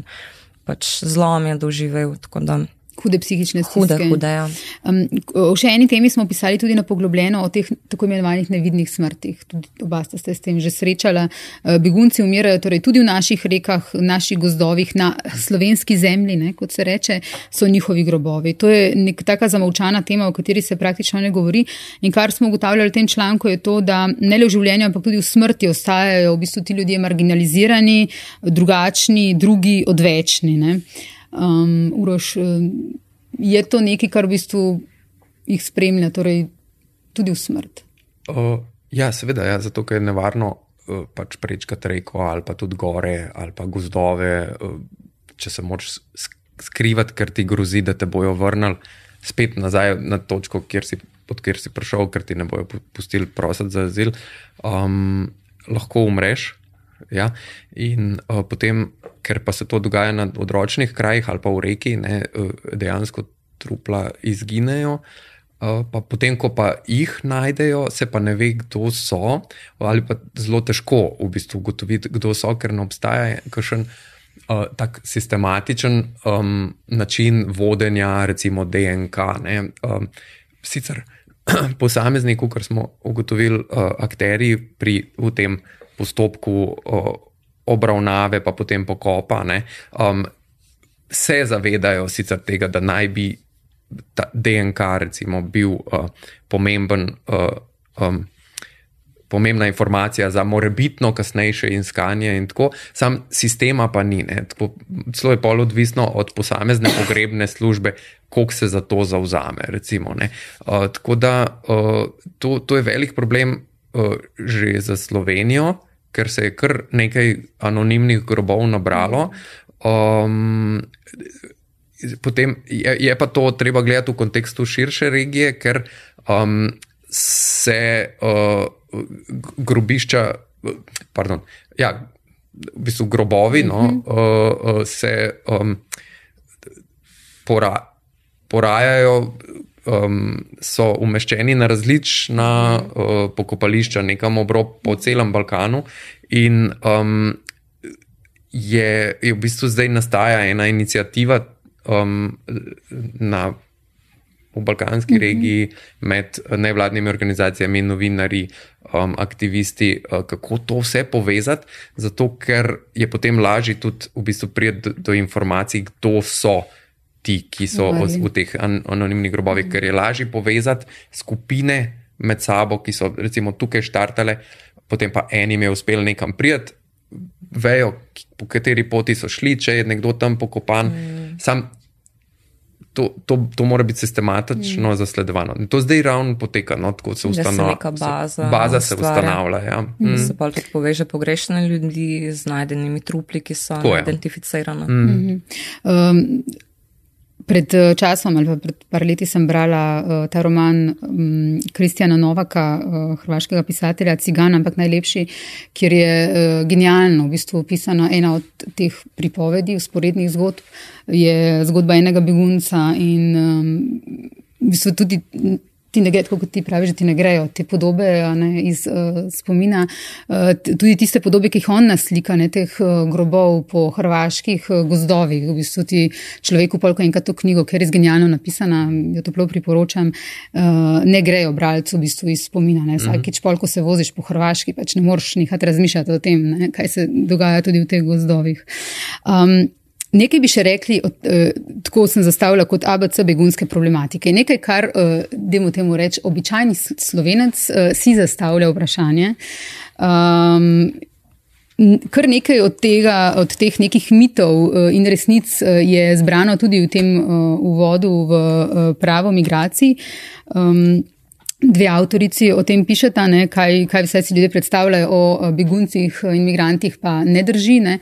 C: pač zlom je doživel. Tako da
B: Hude psihične stiske.
C: hude, hude. Ja.
B: Um, o še eni temi smo pisali tudi na poglobljeno o teh tako imenovanih nevidnih smrtih. Tudi oba sta se s tem že srečala. Uh, begunci umirajo torej tudi v naših rekah, v naših gozdovih, na slovenski zemlji, ne, kot se reče, so njihovi grobovi. To je nek taka zamolčana tema, o kateri se praktično ne govori. In kar smo ugotavljali v tem članku je to, da ne le v življenju, ampak tudi v smrti ostajajo v bistvu ti ljudje marginalizirani, drugačni, drugi, odvečni. Ne. Um, Uroš, je to nekaj, kar v bistvu jih spremlja, torej tudi v smrt?
E: Uh, ja, seveda, ja, zato ker je nevarno uh, pač prečkati reko ali pa tudi gore ali pa gozdove, uh, če se moraš skrivati, ker ti grozi, da te bojo vrnili spet nazaj na točko, kjer si, od kjer si prišel, ker ti ne bojo pustili prositi za azil, um, lahko umreš. Ja? In uh, potem, ker pa se to dogaja na odročnih krajih ali pa v reki, ne, uh, dejansko trupla izginejo. Uh, pa potem, ko pa jih najdejo, se pa ne ve, kdo so, ali pa zelo težko v bistvu ugotoviti, kdo so, ker ne obstaja kakšen uh, tak sistematičen um, način vodenja, recimo DNK. Um, sicer posamezniku, kar smo ugotovili, uh, akteri pri tem postopku o, obravnave, pa potem pokopa, ne, um, se zavedajo sicer tega, da naj bi ta DNK recimo, bil uh, pomemben. Uh, um, Pomembna informacija za morebitno kasnejše iskanje, in tako, sam sistema pa ni. Zelo je pol odvisno od posamezne pogrebne službe, koliko se za to zauzame. Recimo, uh, tako da uh, to, to je velik problem že za Slovenijo, ker se je kar nekaj anonimnih grobov nabralo. Um, potem je, je pa to treba gledati v kontekstu širše regije, ker um, se uh, grobišča, pardon, ja, v bistvu grobovi, no, uh -huh. uh, se um, pora, porajajo um, so umeščeni na različna uh, pokopališča, nekam obrob po celem Balkanu. In um, je, je v bistvu zdaj nastaja ena inicijativa um, na. V balkanski mhm. -huh. regiji, med nevladnimi organizacijami, novinari, um, aktivisti, uh, kako to vse povezati, zato ker je potem lažje tudi v bistvu priti do, do informacij, kdo so ti, ki so v, v teh anonimnih grobovih, ker je lažje povezati skupine med sabo, ki so recimo tukaj štartale, potem pa enim je uspelo nekam prijeti, vejo, po kateri poti so šli, če je nekdo tam pokopan. Mm. Sam to, to, to mora biti sistematično mm. zasledovano. In to zdaj ravno poteka, no, tako se ustanavlja.
C: Baza,
E: baza se ustanavlja. Ja.
C: Mm. Se pa tudi poveže pogrešene ljudi z najdenimi trupli, ki so identificirani. Mm.
B: Mm -hmm. um, Pred eh, časom ali pred par leti sem brala uh, ta roman um, Kristjana Novaka, uh, hrvaškega pisatelja Cigana, ampak najlepši, kjer je uh, genialno v bistvu opisana ena od teh pripovedi, usporednih zgodb, je zgodba enega begunca in um, v bistvu tudi ti ne grejo, kot ti praviš, da ti ne grejo te podobe ne, iz uh, spomina. Uh, tudi tiste podobe, ki jih on naslika, ne, teh uh, grobov po hrvaških uh, gozdovih. V bistvu ti človeku polka enkrat to knjigo, ker je res genialno napisana, jo toplo priporočam, uh, ne grejo bralcu v bistvu iz spomina. Ne. Vsakič mhm. polko se voziš po hrvaški, pač ne moreš nehati razmišljati o tem, ne, kaj se dogaja tudi v teh gozdovih. Um, Nekaj bi še rekli, od, eh, tako sem zastavila kot ABC begunske problematike. Nekaj, kar, eh, demo temu reči, običajni slovenec eh, si zastavlja vprašanje. Um, Kar nekaj od, tega, od teh nekih mitov in resnic je zbrano tudi v tem uvodu v pravo migracij. Um, dve avtorici o tem pišeta, ne, kaj, kaj vse si ljudje predstavljajo o beguncih in migrantih, pa ne drži. Ne.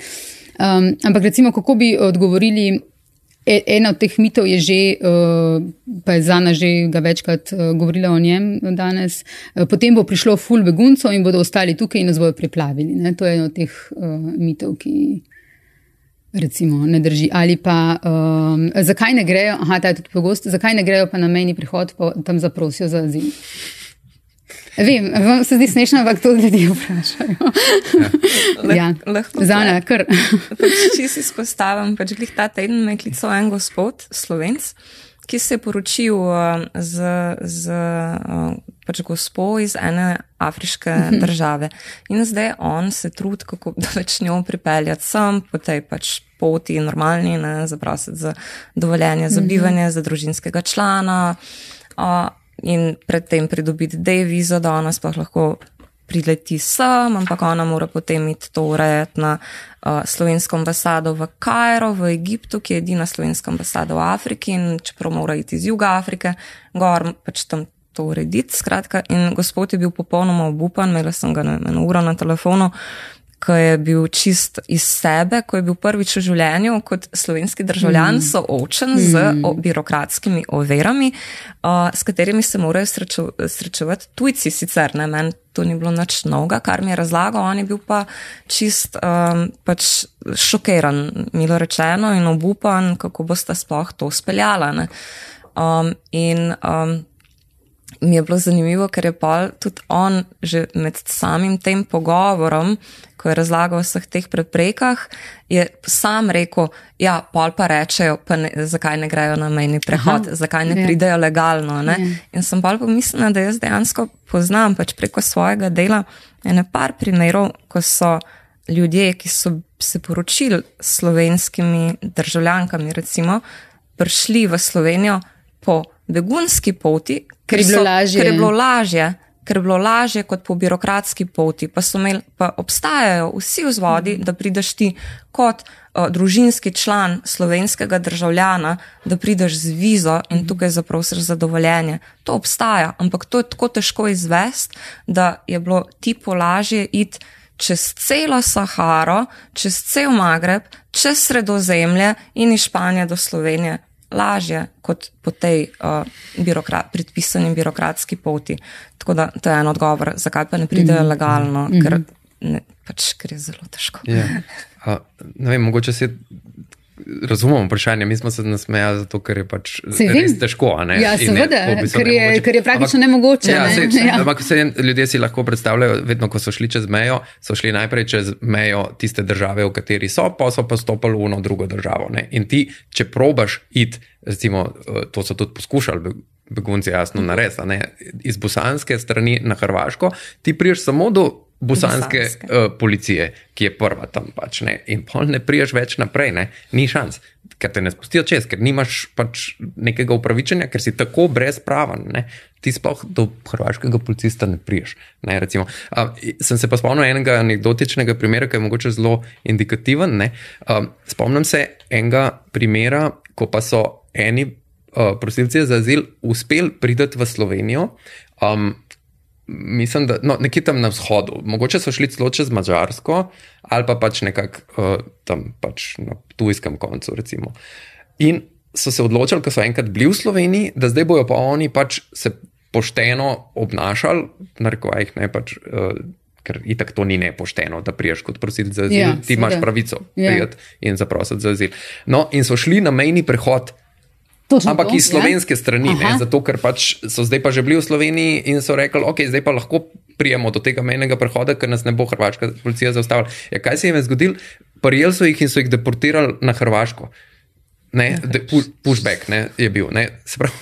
B: Um, ampak recimo, kako bi odgovorili. E, ena od teh mitov je že, pa je Zana že večkrat govorila o njem danes. Potem bo prišlo ful beguncov in bodo ostali tukaj in nas bodo priplavili. Ne? To je eno od teh mitov, ki recimo ne drži. Ali pa um, zakaj ne grejo, aha, ta je tudi pogost, zakaj ne grejo pa na mejni prihod, pa tam zaprosijo za azil. Vem, vam se zdi smešno, ampak to ljudje vprašajo. Ja. ja.
C: Lahko
B: Zana, kar.
C: pač, če si izpostavim, pač glih ta teden me je klical en gospod, slovenc, ki se je poročil uh, z, z uh, pač gospo iz ene afriške uh mhm. -huh. države. In zdaj on se trudi, kako da več njo pripeljati sem po tej pač poti normalni, ne, zaprositi za dovoljenje za bivanje, uh -huh. za družinskega člana. Uh, in predtem pridobiti devizo, da ona sploh lahko prileti sem, ampak ona mora potem iti to urejati na uh, slovensko ambasado v Kajro, v Egiptu, ki je edina slovenska ambasada v Afriki in čeprav mora iti iz Juga Afrike, gor pač tam to urediti. Skratka, in gospod je bil popolnoma obupan, imela sem ga na eno uro na telefonu ko je bil čist iz sebe, ko je bil prvič v življenju kot slovenski državljan mm. soočen mm. z o, birokratskimi overami, uh, s katerimi se morajo srečo, srečevati tujci. Sicer ne, meni to ni bilo nič novega, kar mi je razlagal, on je bil pa čist um, pač šokiran, milo rečeno, in obupan, kako boste sploh to speljala. Um, in um, mi je bilo zanimivo, ker je pa tudi on že med samim tem pogovorom, ko je razlagal o vseh teh preprekah, je sam rekel, ja, pol pa rečejo, pa ne, zakaj ne grejo na mejni prehod, Aha, zakaj ne je. Pridejo legalno. Je. Ja. In sem pa pomislila, da jaz dejansko poznam pač preko svojega dela ene par primerov, ko so ljudje, ki so se poročili s slovenskimi državljankami, recimo, prišli v Slovenijo po begunski poti, ker je bilo lažje. Ker je bilo lažje. Ker je bilo lažje kot po birokratski poti, pa, imel, pa obstajajo vsi vzvodi, da prideš ti kot uh, družinski član slovenskega državljana, da prideš z vizo in tukaj zaprosiš za dovoljenje. To obstaja, ampak to je tako težko izvesti, da je bilo ti po lažje iti čez celo Saharo, čez cel Magreb, čez Sredozemlje in iz Španije do Slovenije lažje kot po tej uh, birokrat, predpisani birokratski poti. Tako da to je en odgovor, zakaj pa ne pridejo mhm. legalno, mm -hmm. ker, ne, pač, ker je zelo težko.
E: Yeah. Ja. Uh, vem, mogoče se razumemo vprašanje. Mi smo se nasmejali zato, ker je pač res težko.
B: Ja, seveda, ker, ker je praktično ampak, nemogoče. Ja,
E: ne? se, se, ja. Ampak se ljudje si lahko predstavljajo, vedno, ko so šli čez mejo, so šli najprej čez mejo tiste države, v kateri so, pa so pa stopili v eno drugo državo. Ne? In ti, če probaš iti, recimo, eh, to so tudi poskušali. Begunci, jasno, narediti. Iz bosanske strani na Hrvaško, ti priješ samo do bosanske, bosanske. Uh, policije, ki je prva tam. Pač, in pol ne priješ več naprej, ne? ni šans, ker te ne spustijo čez, ker nimaš pač nekega upravičenja, ker si tako brezpraven. Ne? Ti sploh do hrvaškega policista ne priješ. Ne, uh, sem se pa spomnil enega anekdotičnega primera, ki je mogoče zelo indikativen. Uh, spomnim se enega primera, ko pa so eni uh, prosilci za azil uspeli priti v Slovenijo. Um, mislim, da no, nekje tam na vzhodu, mogoče so šli celo čez Mačarsko ali pa pač nekako uh, tam pač na tujskem koncu. Recimo. In so se odločili, ko so enkrat bili v Sloveniji, da zdaj bojo pa oni pač se pošteno obnašali, narekovajih ne pač. Uh, Ker itak to ni nepošteno, da priješ kot prosilec za azil, ja, ti imaš pravico ja. prijeti in zaprositi za azil. No, in so šli na mejni prehod Ampak to, iz ja. slovenske ja? strani, ne, zato ker pač so zdaj pa že bili v Sloveniji in so rekli, ok, zdaj pa lahko prijemo do tega mejnega prehoda, ker nas ne bo hrvaška policija zaustavila. Ja, kaj se jim je zgodilo? Prijeli so jih in so jih deportirali na Hrvaško. Ne, de, pushback ne, je bil. Ne,
C: prav,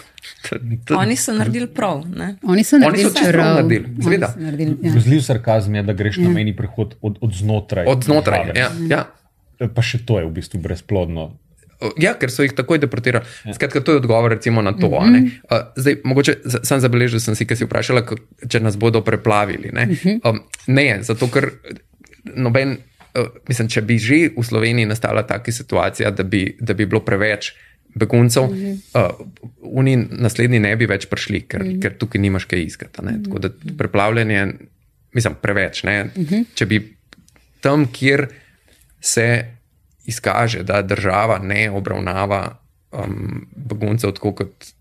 C: Oni so naredili prav. Ne?
B: Oni so naredili prav.
D: Zgledljiv ja. sarkazm je, da greš ja. na meni prehod od, od znotraj.
E: Od znotraj, ja, ja.
D: Pa še to je v bistvu brezplodno.
E: Ja, ker so jih takoj deportirali. Ja. Skratka, to je odgovor na to. Mm -hmm. uh, zdaj, mogoče sam zabeležil sem si, ker si vprašala, če nas bodo preplavili. Ne, uh -huh. um, ne zato ker noben uh, mislim, če bi že v Sloveniji nastala taka situacija, da bi, da bi bilo preveč beguncev, mm -hmm. uh, oni naslednji ne bi več prišli, ker, mm -hmm. ker tukaj nimaš kaj iskati. Mm -hmm. Tako da preplavljanje, mislim, preveč. Mm -hmm. Če bi tam, kjer se izkaže, da država ne obravnava um, beguncev tako, kot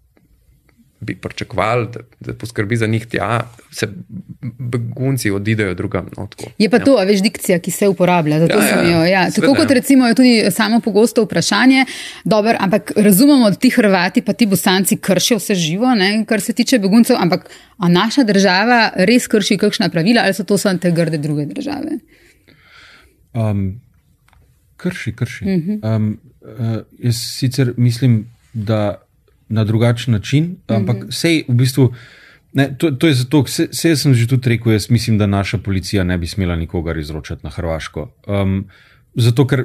E: bi pričakovali, da, da poskrbi za njih tja, se begunci odidejo drugam. No,
B: je pa ja. to, veš, dikcija, ki se uporablja. Ja, ja, jo, ja. Tako kot recimo je tudi samo pogosto vprašanje, dober, ampak razumemo, da ti Hrvati pa ti bosanci kršijo vse živo, ne, kar se tiče beguncev, ampak a naša država res krši kakšna pravila ali so to samo te grde druge države?
D: Um, krši, krši. Uh -huh. um, uh, jaz sicer mislim, da na drugačen način, ampak mm -hmm. sej v bistvu. Ne, to, to je zato, vse sem že tudi rekel, jaz mislim, da naša policija ne bi smela nikogar izročati na Hrvaško. Um, zato, ker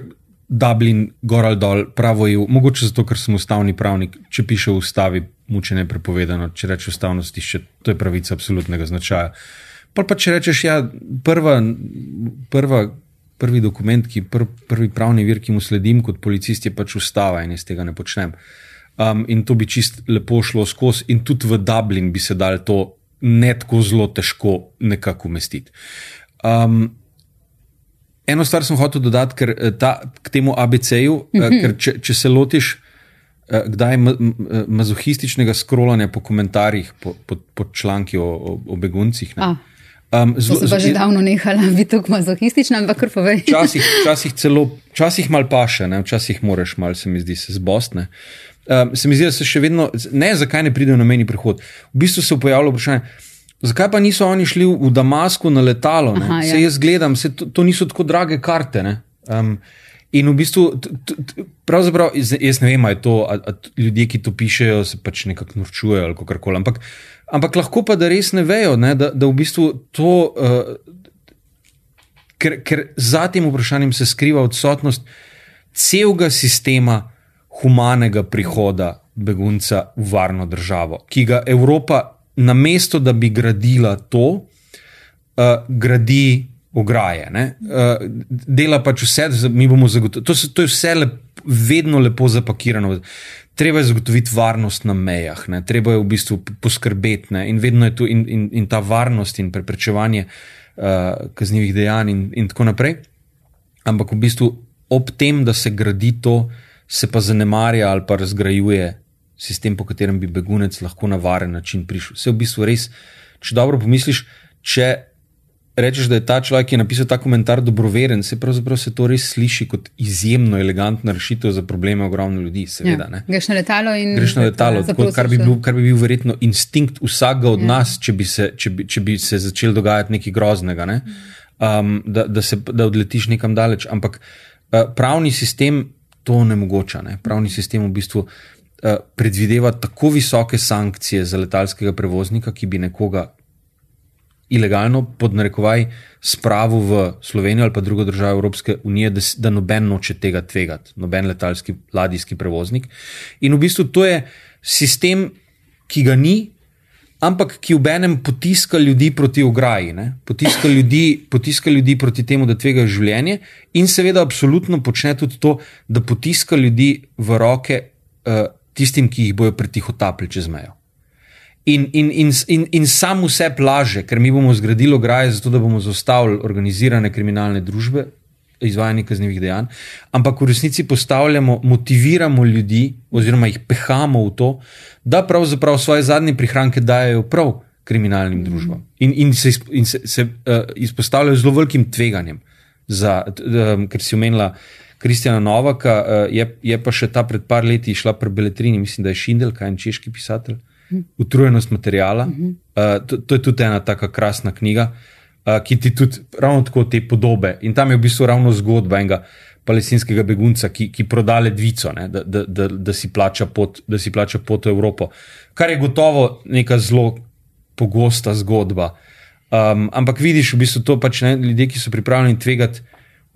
D: Dublin, gor ali dol, pravo je, mogoče zato, ker sem ustavni pravnik, če piše v ustavi, mučenje je prepovedano, če reče ustavno stišče, to je pravica absolutnega značaja. Pa pa če rečeš, ja, prva, prva, prvi dokument, ki pr, prvi pravni vir, ki mu sledim kot policist, je pač ustava in jaz tega ne počnem. Uh, um, in to bi čist lepo šlo skozi, in tudi v Dublin bi se dal to ne tako zelo težko nekako umestiti. Um, eno stvar sem hotel dodati, ker eh, ta, k temu ABC-ju, mm -hmm. ker če, če se lotiš. Eh, kdaj je mazohističnega skrolanja po komentarjih, po, po, po članki o, o, o beguncih?
B: Um, zelo, to sem pa že davno nehala biti tako mazohistična, ampak kar povej.
D: Včasih, včasih celo, včasih mal paše, ne? včasih moraš mal, se mi zdi, se zbostne. Um, se mi zdi, da se še vedno, ne zakaj ne pridejo na meni prihod. V bistvu se pojavlja vprašanje, zakaj pa niso oni šli v Damasku na letalo. Aha, se ja. jaz gledam, se to, to niso tako drage karte. Um, in v bistvu, pravzaprav, jaz ne vem, ali to a, a, ljudje, ki to pišejo, se pač nekako norčujejo ali kako koli. Ampak, ampak lahko pa da res ne vejo, ne, da, da v bistvu to. Uh, Ker, ker za tem vprašanjem se skriva odsotnost celega sistema, humanega prihoda begunca v varno državo, ki ga Evropa, namesto da bi gradila to, uh, gradi ograje. Uh, dela pač vse, mi bomo zagotovili. To, to je vse lep, vedno lepo zapakirano. Treba je zagotoviti varnost na mejah, ne? treba je v bistvu poskrbeti ne? in vedno je tu in, in, in ta varnost in preprečevanje uh, kaznjivih dejanj in, in tako naprej. Ampak v bistvu ob tem, da se gradi to, se pa zanemarja ali pa razgrajuje sistem, po katerem bi begunec lahko na varen način prišel. Vse v bistvu res, če dobro pomisliš, če rečeš, da je ta človek, ki je napisal ta komentar, dobroveren, se pravzaprav se to res sliši kot izjemno elegantna rešitev za probleme ogromno ljudi. Seveda,
B: ja. Greš na letalo in.
D: Greš na letalo, tako, kar, bi bil, kar bi bil verjetno instinkt vsakega od ja. nas, če bi, se, če, bi, če bi se začel dogajati nekaj groznega, ne? um, da, da, se, da odletiš nekam daleč. Ampak uh, pravni sistem to onemogoča. Ne? Pravni sistem v bistvu uh, predvideva tako visoke sankcije za letalskega prevoznika, ki bi nekoga ilegalno, pod narekovaj, spravil v Slovenijo ali pa drugo državo Evropske unije, da, da noben noče tega tvegati, noben letalski ladijski prevoznik. In v bistvu to je sistem, ki ga ni, ampak ki v enem potiska ljudi proti ograji, potiska ljudi, potiska ljudi proti temu, da tvegajo življenje, in seveda, absolutno počne tudi to, da potiska ljudi v roke uh, tistim, ki jih bojo pretihotapili čez mejo. In, in, in, in, in sam vse plaže, ker mi bomo zgradili ograje, zato da bomo zaustavili organizirane kriminalne družbe, izvajanje kaznjivih dejanj, ampak v resnici postavljamo, motiviramo ljudi, oziroma jih pehamo v to, da pravzaprav svoje zadnje prihranke dajo prav kriminalnim družbam in, in se, in se, se uh, izpostavljajo zelo velikim tveganjem. Za, um, ker si omenila Kristjana Novaka, uh, je, je pa še ta pred par leti šla pri Beletrini, mislim, da je Šindel, kaj je češki pisatelj, Utrujenost materijala. Uh, to, to je tudi ena tako krasna knjiga. Uh, ki ti tudi ravno tako te podobe. In tam je v bistvu ravno zgodba enega palestinskega begunca, ki, ki proda ledvico, ne, da, da, da, da, si pot, da si plača pot v Evropo. Kar je gotovo neka zelo pogosta zgodba. Um, ampak vidiš, v bistvu to pač ne, ljudje, ki so pripravljeni tvegati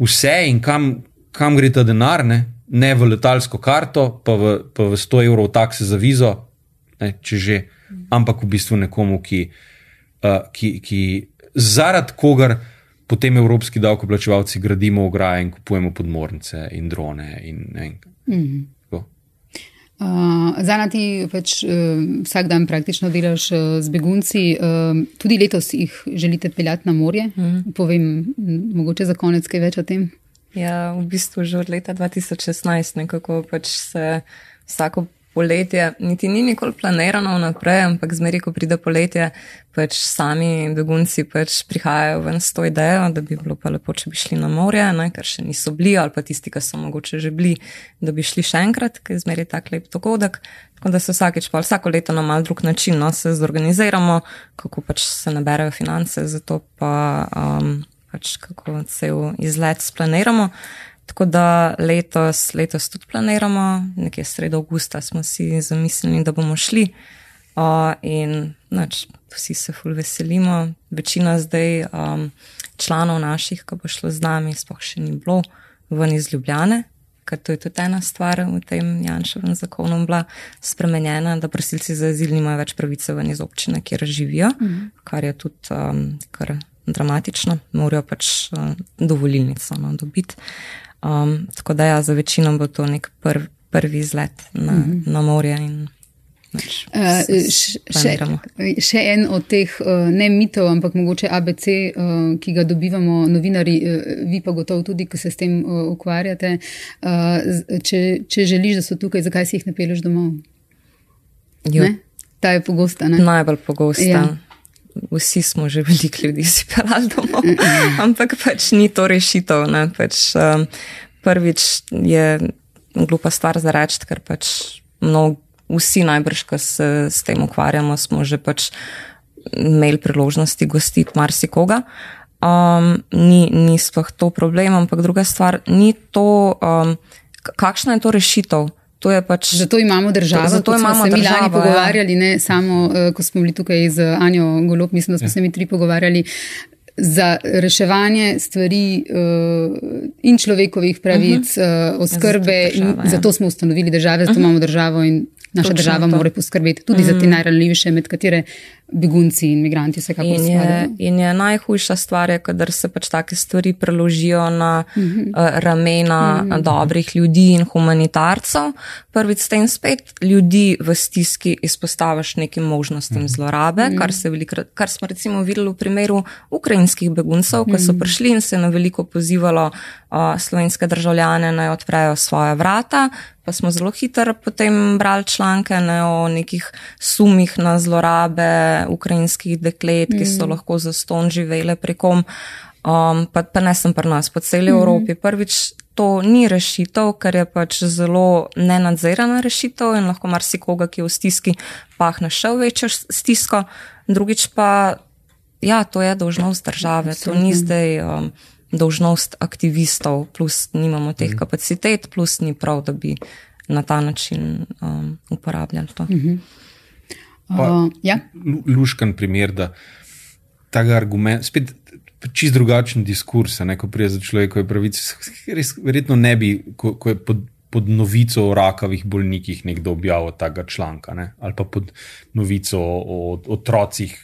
D: vse in kam, kam gre ta denar, ne, ne v letalsko karto, pa v, pa v 100 evrov takse za vizo, ne, če že, ampak v bistvu nekomu, ki, uh, ki, ki zaradi kogar potem evropski davkoplačevalci gradimo ograje in kupujemo podmornice in drone. In, vem,
B: Mhm.
D: tako.
B: Uh, Zana, ti pač uh, vsak dan praktično delaš uh, z begunci, uh, tudi letos jih želite peljati na morje. Mm. Povem, mogoče za konec kaj več o tem.
C: Ja, v bistvu že od leta 2016 nekako pač se vsako poletje, niti ni nikoli planirano vnaprej, ampak zmeri, ko pride poletje, pač sami begunci pač prihajajo ven s to idejo, da bi bilo pa lepo, če bi šli na morje, ne, ker še niso bili, ali pa tisti, ki so mogoče že bili, da bi šli še enkrat, ker je zmeri tak lep dogodek. Tako da se vsakeč, pa vsako leto na mal drug način no, se zorganiziramo, kako pač se naberajo finance, zato pa um, pač kako cel izlet splaniramo. Tako da letos, letos tudi planiramo, nekje sredo avgusta smo si zamislili, da bomo šli. Uh, in nač, vsi se ful veselimo. Večina zdaj um, članov naših, ki bo šlo z nami, sploh še ni bilo ven iz Ljubljane, ker to je tudi ena stvar v tem Janševem zakonu bila spremenjena, da prosilci za azil nimajo več pravice ven iz občine, kjer živijo, mm. kar je tudi um, kar dramatično, morajo pač uh, dovolilnico no, dobiti. Um, tako da ja, za večino bo to nek prv, prvi izlet na, mm -hmm. na morje. In, nač,
B: Uh, še, še en od teh, uh, ne mitov, ampak mogoče ABC, uh, ki ga dobivamo novinari, uh, vi pa gotovo tudi, ki se s tem ukvarjate. Če, če želiš, da so tukaj, zakaj si jih ne peleš domov? Ne? Ta je pogosta. Ne?
C: najbolj pogosta.
B: Ja.
C: Vsi smo že veliko ljudi si pelali domov, ampak pač ni to rešitev. ne, Pač, um, prvič je glupa stvar za reči, ker pač mnogo, vsi najbrž, ki se s tem ukvarjamo, smo že pač imeli priložnosti gostiti marsikoga. Um, ni, ni sploh to problem, ampak druga stvar, ni to, um, kakšna je to rešitev. To je pač
B: Zato imamo državo,
C: Zato imamo
B: se mi lani
C: državo, ja.
B: pogovarjali, ne samo, uh, ko smo bili tukaj z Anjo Golop, mislim, da smo se mi tri pogovarjali. Za reševanje stvari uh, in človekovih pravic, uh -huh. uh, oskrbe,
C: Zato država,
B: in
C: ja.
B: zato smo ustanovili državo, zato uh -huh. imamo državo in naša
C: Točno
B: država
C: to.
B: mora poskrbeti tudi uh -huh. za te najranljivejše, med katere begunci in migranti vsekakor
C: In je,
B: spadajo.
C: in je najhujša stvar, je, kadar se pač take stvari preložijo na uh
B: Mhm.
C: -huh. ramena uh -huh. dobrih ljudi in humanitarcev. Prvič s tem spet ljudi v stiski izpostaviš nekim možnostim uh -huh. zlorabe, uh -huh. kar, velikrat, kar smo recimo videli v primeru ukrajinskih beguncev, ko so prišli in se je na veliko pozivalo uh, slovenske državljane naj odprejo svoja vrata. Pa smo zelo hitro potem brali članke ne, o nekih sumih na zlorabe ukrajinskih deklet, ki so lahko za ston živele prekom. Um, pa, pa ne sem pri nas, po celi Evropi. Prvič, to ni rešitev, ker je pač zelo nenadzirana rešitev in lahko marsikoga, ki je v stiski, pahne še v večjo stisko. Drugič pa, ja, to je dožnost države, to ni zdaj. Um, Dolžnost aktivistov, plus nimamo teh kapacitet, plus ni prav, da bi na ta način um, uporabljali to.
B: Uh, ja?
D: Lu- luškan primer, da ta argument, spet čist drugačen diskurs, a ne, ko pride za človekove pravice, res verjetno ne bi, ko, ko je pod, pod novico o rakavih bolnikih nekdo objavil tega članka, ne, ali pa pod novico o, o otrocih,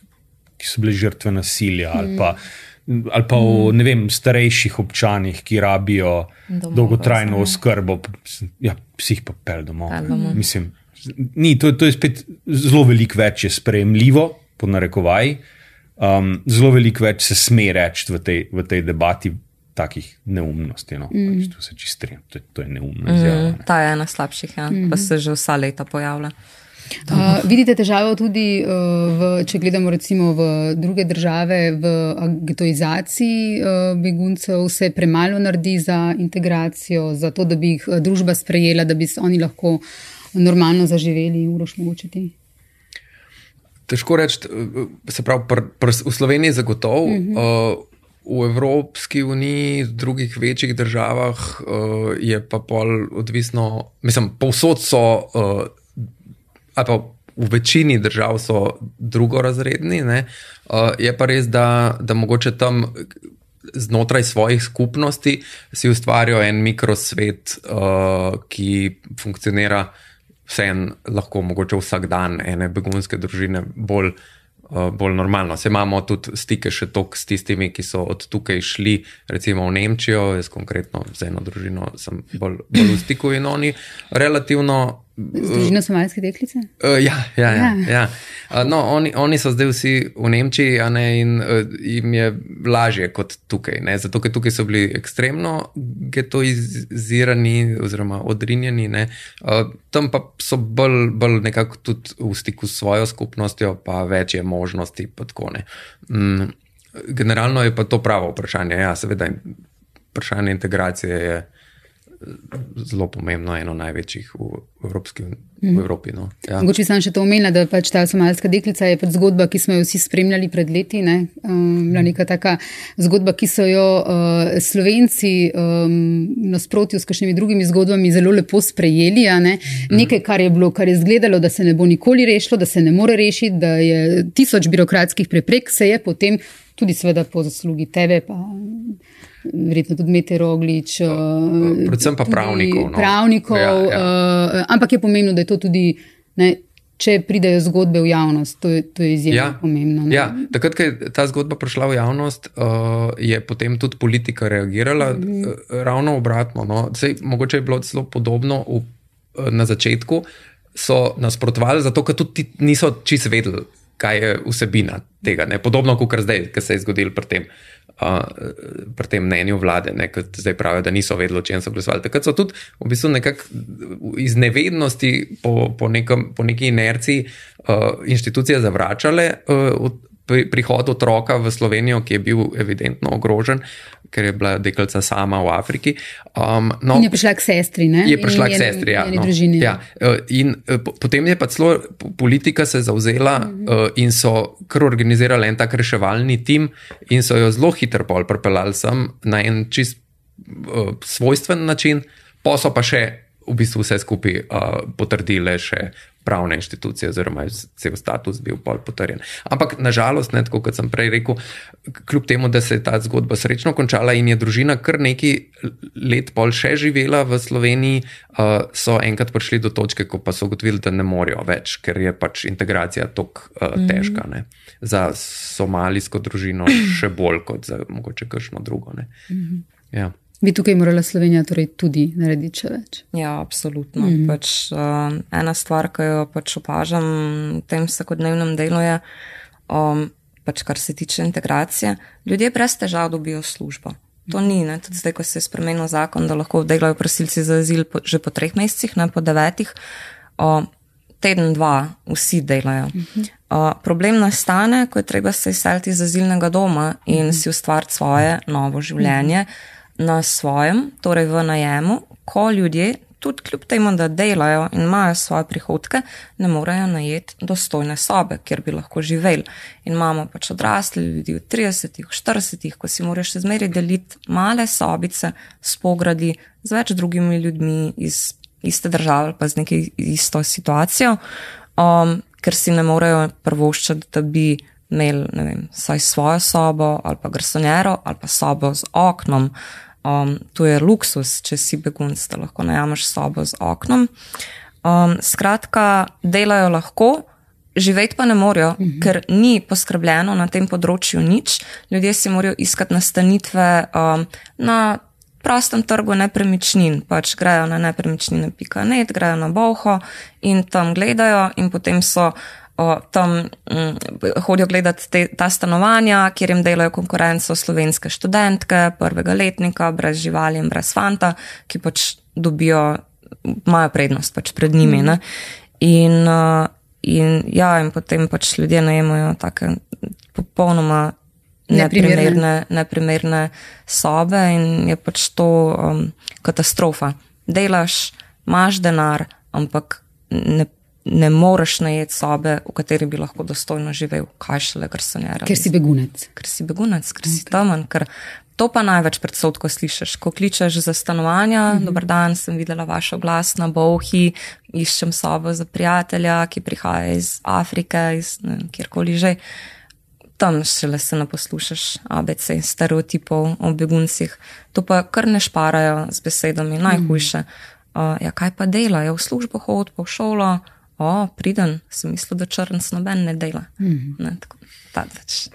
D: ki so bili žrtve nasilja, ali pa, ali pa o ne vem, starejših občanih, ki rabijo
C: Domove
D: dolgotrajno oskrbo. Ja, psih pa pel domov.
C: Domov.
D: Mislim, ni, to, to je spet zelo veliko več je sprejemljivo, po narekovaji. Um, zelo veliko več se sme reči v tej, v tej debati takih neumnosti. No. Mm. Pač, to se čistri, to, je- to je neumno izjava.
C: Mm, ta je ena slabših, ja, pa se že vsa leta pojavlja.
B: Uh, vidite težavo tudi, uh, v, če gledamo recimo v druge države, v getoizaciji uh, beguncev, se premalo naredi za integracijo, za to, da bi jih uh, družba sprejela, da bi se oni lahko normalno zaživeli, uroš mogoče ti.
E: Težko reči, se pravi, pr, pr, v Sloveniji zagotovo, uh -huh. uh, v Evropski uniji, v drugih večjih državah uh, je pa pol odvisno, mislim, povsod so, uh, ali pa v večini držav so drugorazredni. ne. Uh, je pa res, da, da mogoče tam. Znotraj svojih skupnosti si ustvarijo en mikrosvet, uh, ki funkcionira vseeno lahko mogoče vsak dan ene begunske družine bolj uh, bolj normalno. Se imamo tudi stike še tok s tistimi, ki so od tukaj šli, recimo v Nemčijo, jaz konkretno z eno družino sem bolj, bolj v stiku in oni relativno.
B: Z družino somalijske deklice?
E: Uh, ja, ja, ja, ja. Uh, no, oni, oni so zdaj vsi v Nemčiji ne, in uh, jim je lažje kot tukaj. Ne, zato, ker tukaj so bili ekstremno getoizirani oziroma odrinjeni, uh, tam pa so bolj, bolj nekako tudi v stiku s svojo skupnostjo, pa več je možnosti. Mm, generalno je pa to pravo vprašanje. Ja, seveda, vprašanje integracije je zelo pomembno, eno največjih v, Evropski, v Evropi. No.
B: Ja. Mogoče sem še to omenila, da pač ta somalska deklica je pač zgodba, ki smo jo vsi spremljali pred leti. Ne? Um, neka taka zgodba, ki so jo uh, Slovenci um, nasprotju s kakšnimi drugimi zgodbami zelo lepo sprejeli. Ne? Nekaj, kar je bilo, kar je izgledalo, da se ne bo nikoli rešilo, da se ne more rešiti, da je tisoč birokratskih preprek, se je potem tudi, seveda, po zaslugi tebe. Pa, verjetno tudi meteoroglič. Uh,
E: eh, Predvsem pa pravnikov. No.
B: Pravnikov, ja, ja. Uh, ampak je pomembno, da je to tudi. Ne, Če pridejo zgodbe v javnost, to je, to je izjemno
E: ja,
B: pomembno.
E: Ja, takrat, ko je ta zgodba prišla v javnost, uh, je potem tudi politika reagirala mm -hmm. uh, ravno obratno. No. Sej, mogoče je bilo zelo podobno v, uh, na začetku, so nasprotovali, zato ker tudi niso čisto vedeli, kaj je vsebina tega. Ne. Podobno kot zdaj, ki se je zgodil pri tem. Uh, pri tem mnenju vlade, ne, kot zdaj pravijo, da niso vedeli, o čem so glasovali. Takrat so tudi v bistvu nekako iz nevednosti, po, po, nekom, po neki inerciji, uh, inštitucije zavračale uh, prihod otroka v Slovenijo, ki je bil evidentno ogrožen, ker je bila deklica sama v Afriki.
B: Um, no, in je prišla k sestri, ne?
E: Je prišla in k sestri, ja. No, ja. Uh, in uh, potem je pa celo politika se zauzela uh -huh. uh, in so kar organizirali en tak reševalni tim in so jo zelo hitro pol pripeljali sem na en čist uh, svojstven način, pa so pa še v bistvu vse skupaj uh, potrdile še pravne inštitucije, oziroma cel status bil pol potrjen. Ampak nažalost, ne, tako kot sem prej rekel, kljub temu, da se je ta zgodba srečno končala in je družina kar nekaj let pol še živela v Sloveniji, uh, so enkrat prišli do točke, ko pa so ugotovili, da ne morejo več, ker je pač integracija tako uh, težka. Ne. Za somalijsko družino še bolj kot za mogoče kakšno drugo. Ja.
B: Bi tukaj morala Slovenija torej tudi narediti še več?
C: Ja, absolutno. Mm. Pač, uh, ena stvar, ki jo pač opažam v tem vsakodnevnem delu, je, um, pač, kar se tiče integracije, ljudje brez težav dobijo službo. To ni, ne? tudi zdaj, ko se je spremenil zakon, da lahko delajo prosilci za azil po, že po treh mesecih, ne po devetih. Uh, Teden, dva, vsi delajo. Uh, problem nastane, ko je treba se izseliti iz azilnega doma in si ustvariti svoje novo življenje. Uh, na svojem, torej v najemu, ko ljudje, tudi kljub temu, da delajo in imajo svoje prihodke, ne morejo najeti dostojne sobe, kjer bi lahko živeli. In imamo pač odrasli ljudi v 30-ih, 40-ih, ko si moraš še zmeraj deliti male sobice s pogradi z več drugimi ljudmi iz iste države, pa z neki isto situacijo, um, ker si ne morejo prvoščati, da bi imeli, ne vem, saj svojo sobo ali pa garsonjero ali pa sobo z oknom. Um, to je luksus, če si begunc, da lahko najameš sobo z oknom. Um, skratka, delajo lahko, živeti pa ne morejo, mhm. ker ni poskrbljeno na tem področju nič. Ljudje si morajo iskati nastanitve um, na prostem trgu nepremičnin, pač grejo na nepremičnine.net, grejo na Boho in tam gledajo, in potem so o, tam m, mm, hodijo gledati te, ta stanovanja, kjer jim delajo konkurenco slovenske študentke prvega letnika, brez živali in brez fanta, ki pač dobijo, imajo prednost pač pred njimi. Mm. In, in, ja, in potem pač ljudje najemajo take popolnoma. Neprimerne, neprimerne sobe, in je pač to um, katastrofa. Delaš, imaš denar, ampak ne ne moreš najeti sobe, v kateri bi lahko dostojno živel, kaj šele, ker so njega.
B: Ker si begunec.
C: Ker si begunec, ker okay. si tamen. Ker to pa največ predsodko slišiš, ko kličeš za stanovanja. Mm -hmm. Dober dan, sem videla vaš glas na Bohi, iščem sobo za prijatelja, ki prihaja iz Afrike, iz kjerkoli že. Tam šele se ne poslušaš ABC stereotipov o beguncih. To pa kar ne šparajo z besedami, najhujše. Mm -hmm. uh, ja, kaj pa dela, je v službo hod, po šolo o, priden, sem mislil, da črn snoben ne dela. Mm. Ne, tako, ta, tač.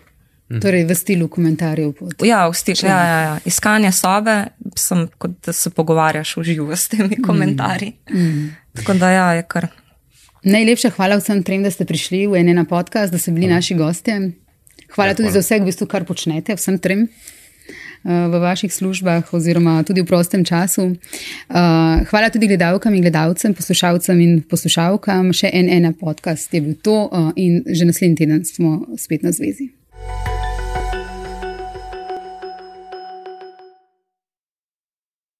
B: Torej, v stilu komentarjev. Pod.
C: Ja, v stilu, ja, ja, ja. Iskanje sobe, sem kot da se pogovarjaš v živo s temi komentarji. Mm. Tako da ja, je kar.
B: Najlepša hvala vsem trem, da ste prišli v ene na podcast, da ste bili hvala. naši gostje. Hvala ja, tudi hvala. za vse, v bistvu, kar počnete, vsem trem v vaših službah, oziroma tudi v prostem času. Hvala tudi gledalkam in gledalcem, poslušalcem in poslušalkam. Še en ena podcast je bil to, in že naslednji teden smo spet na zvezi.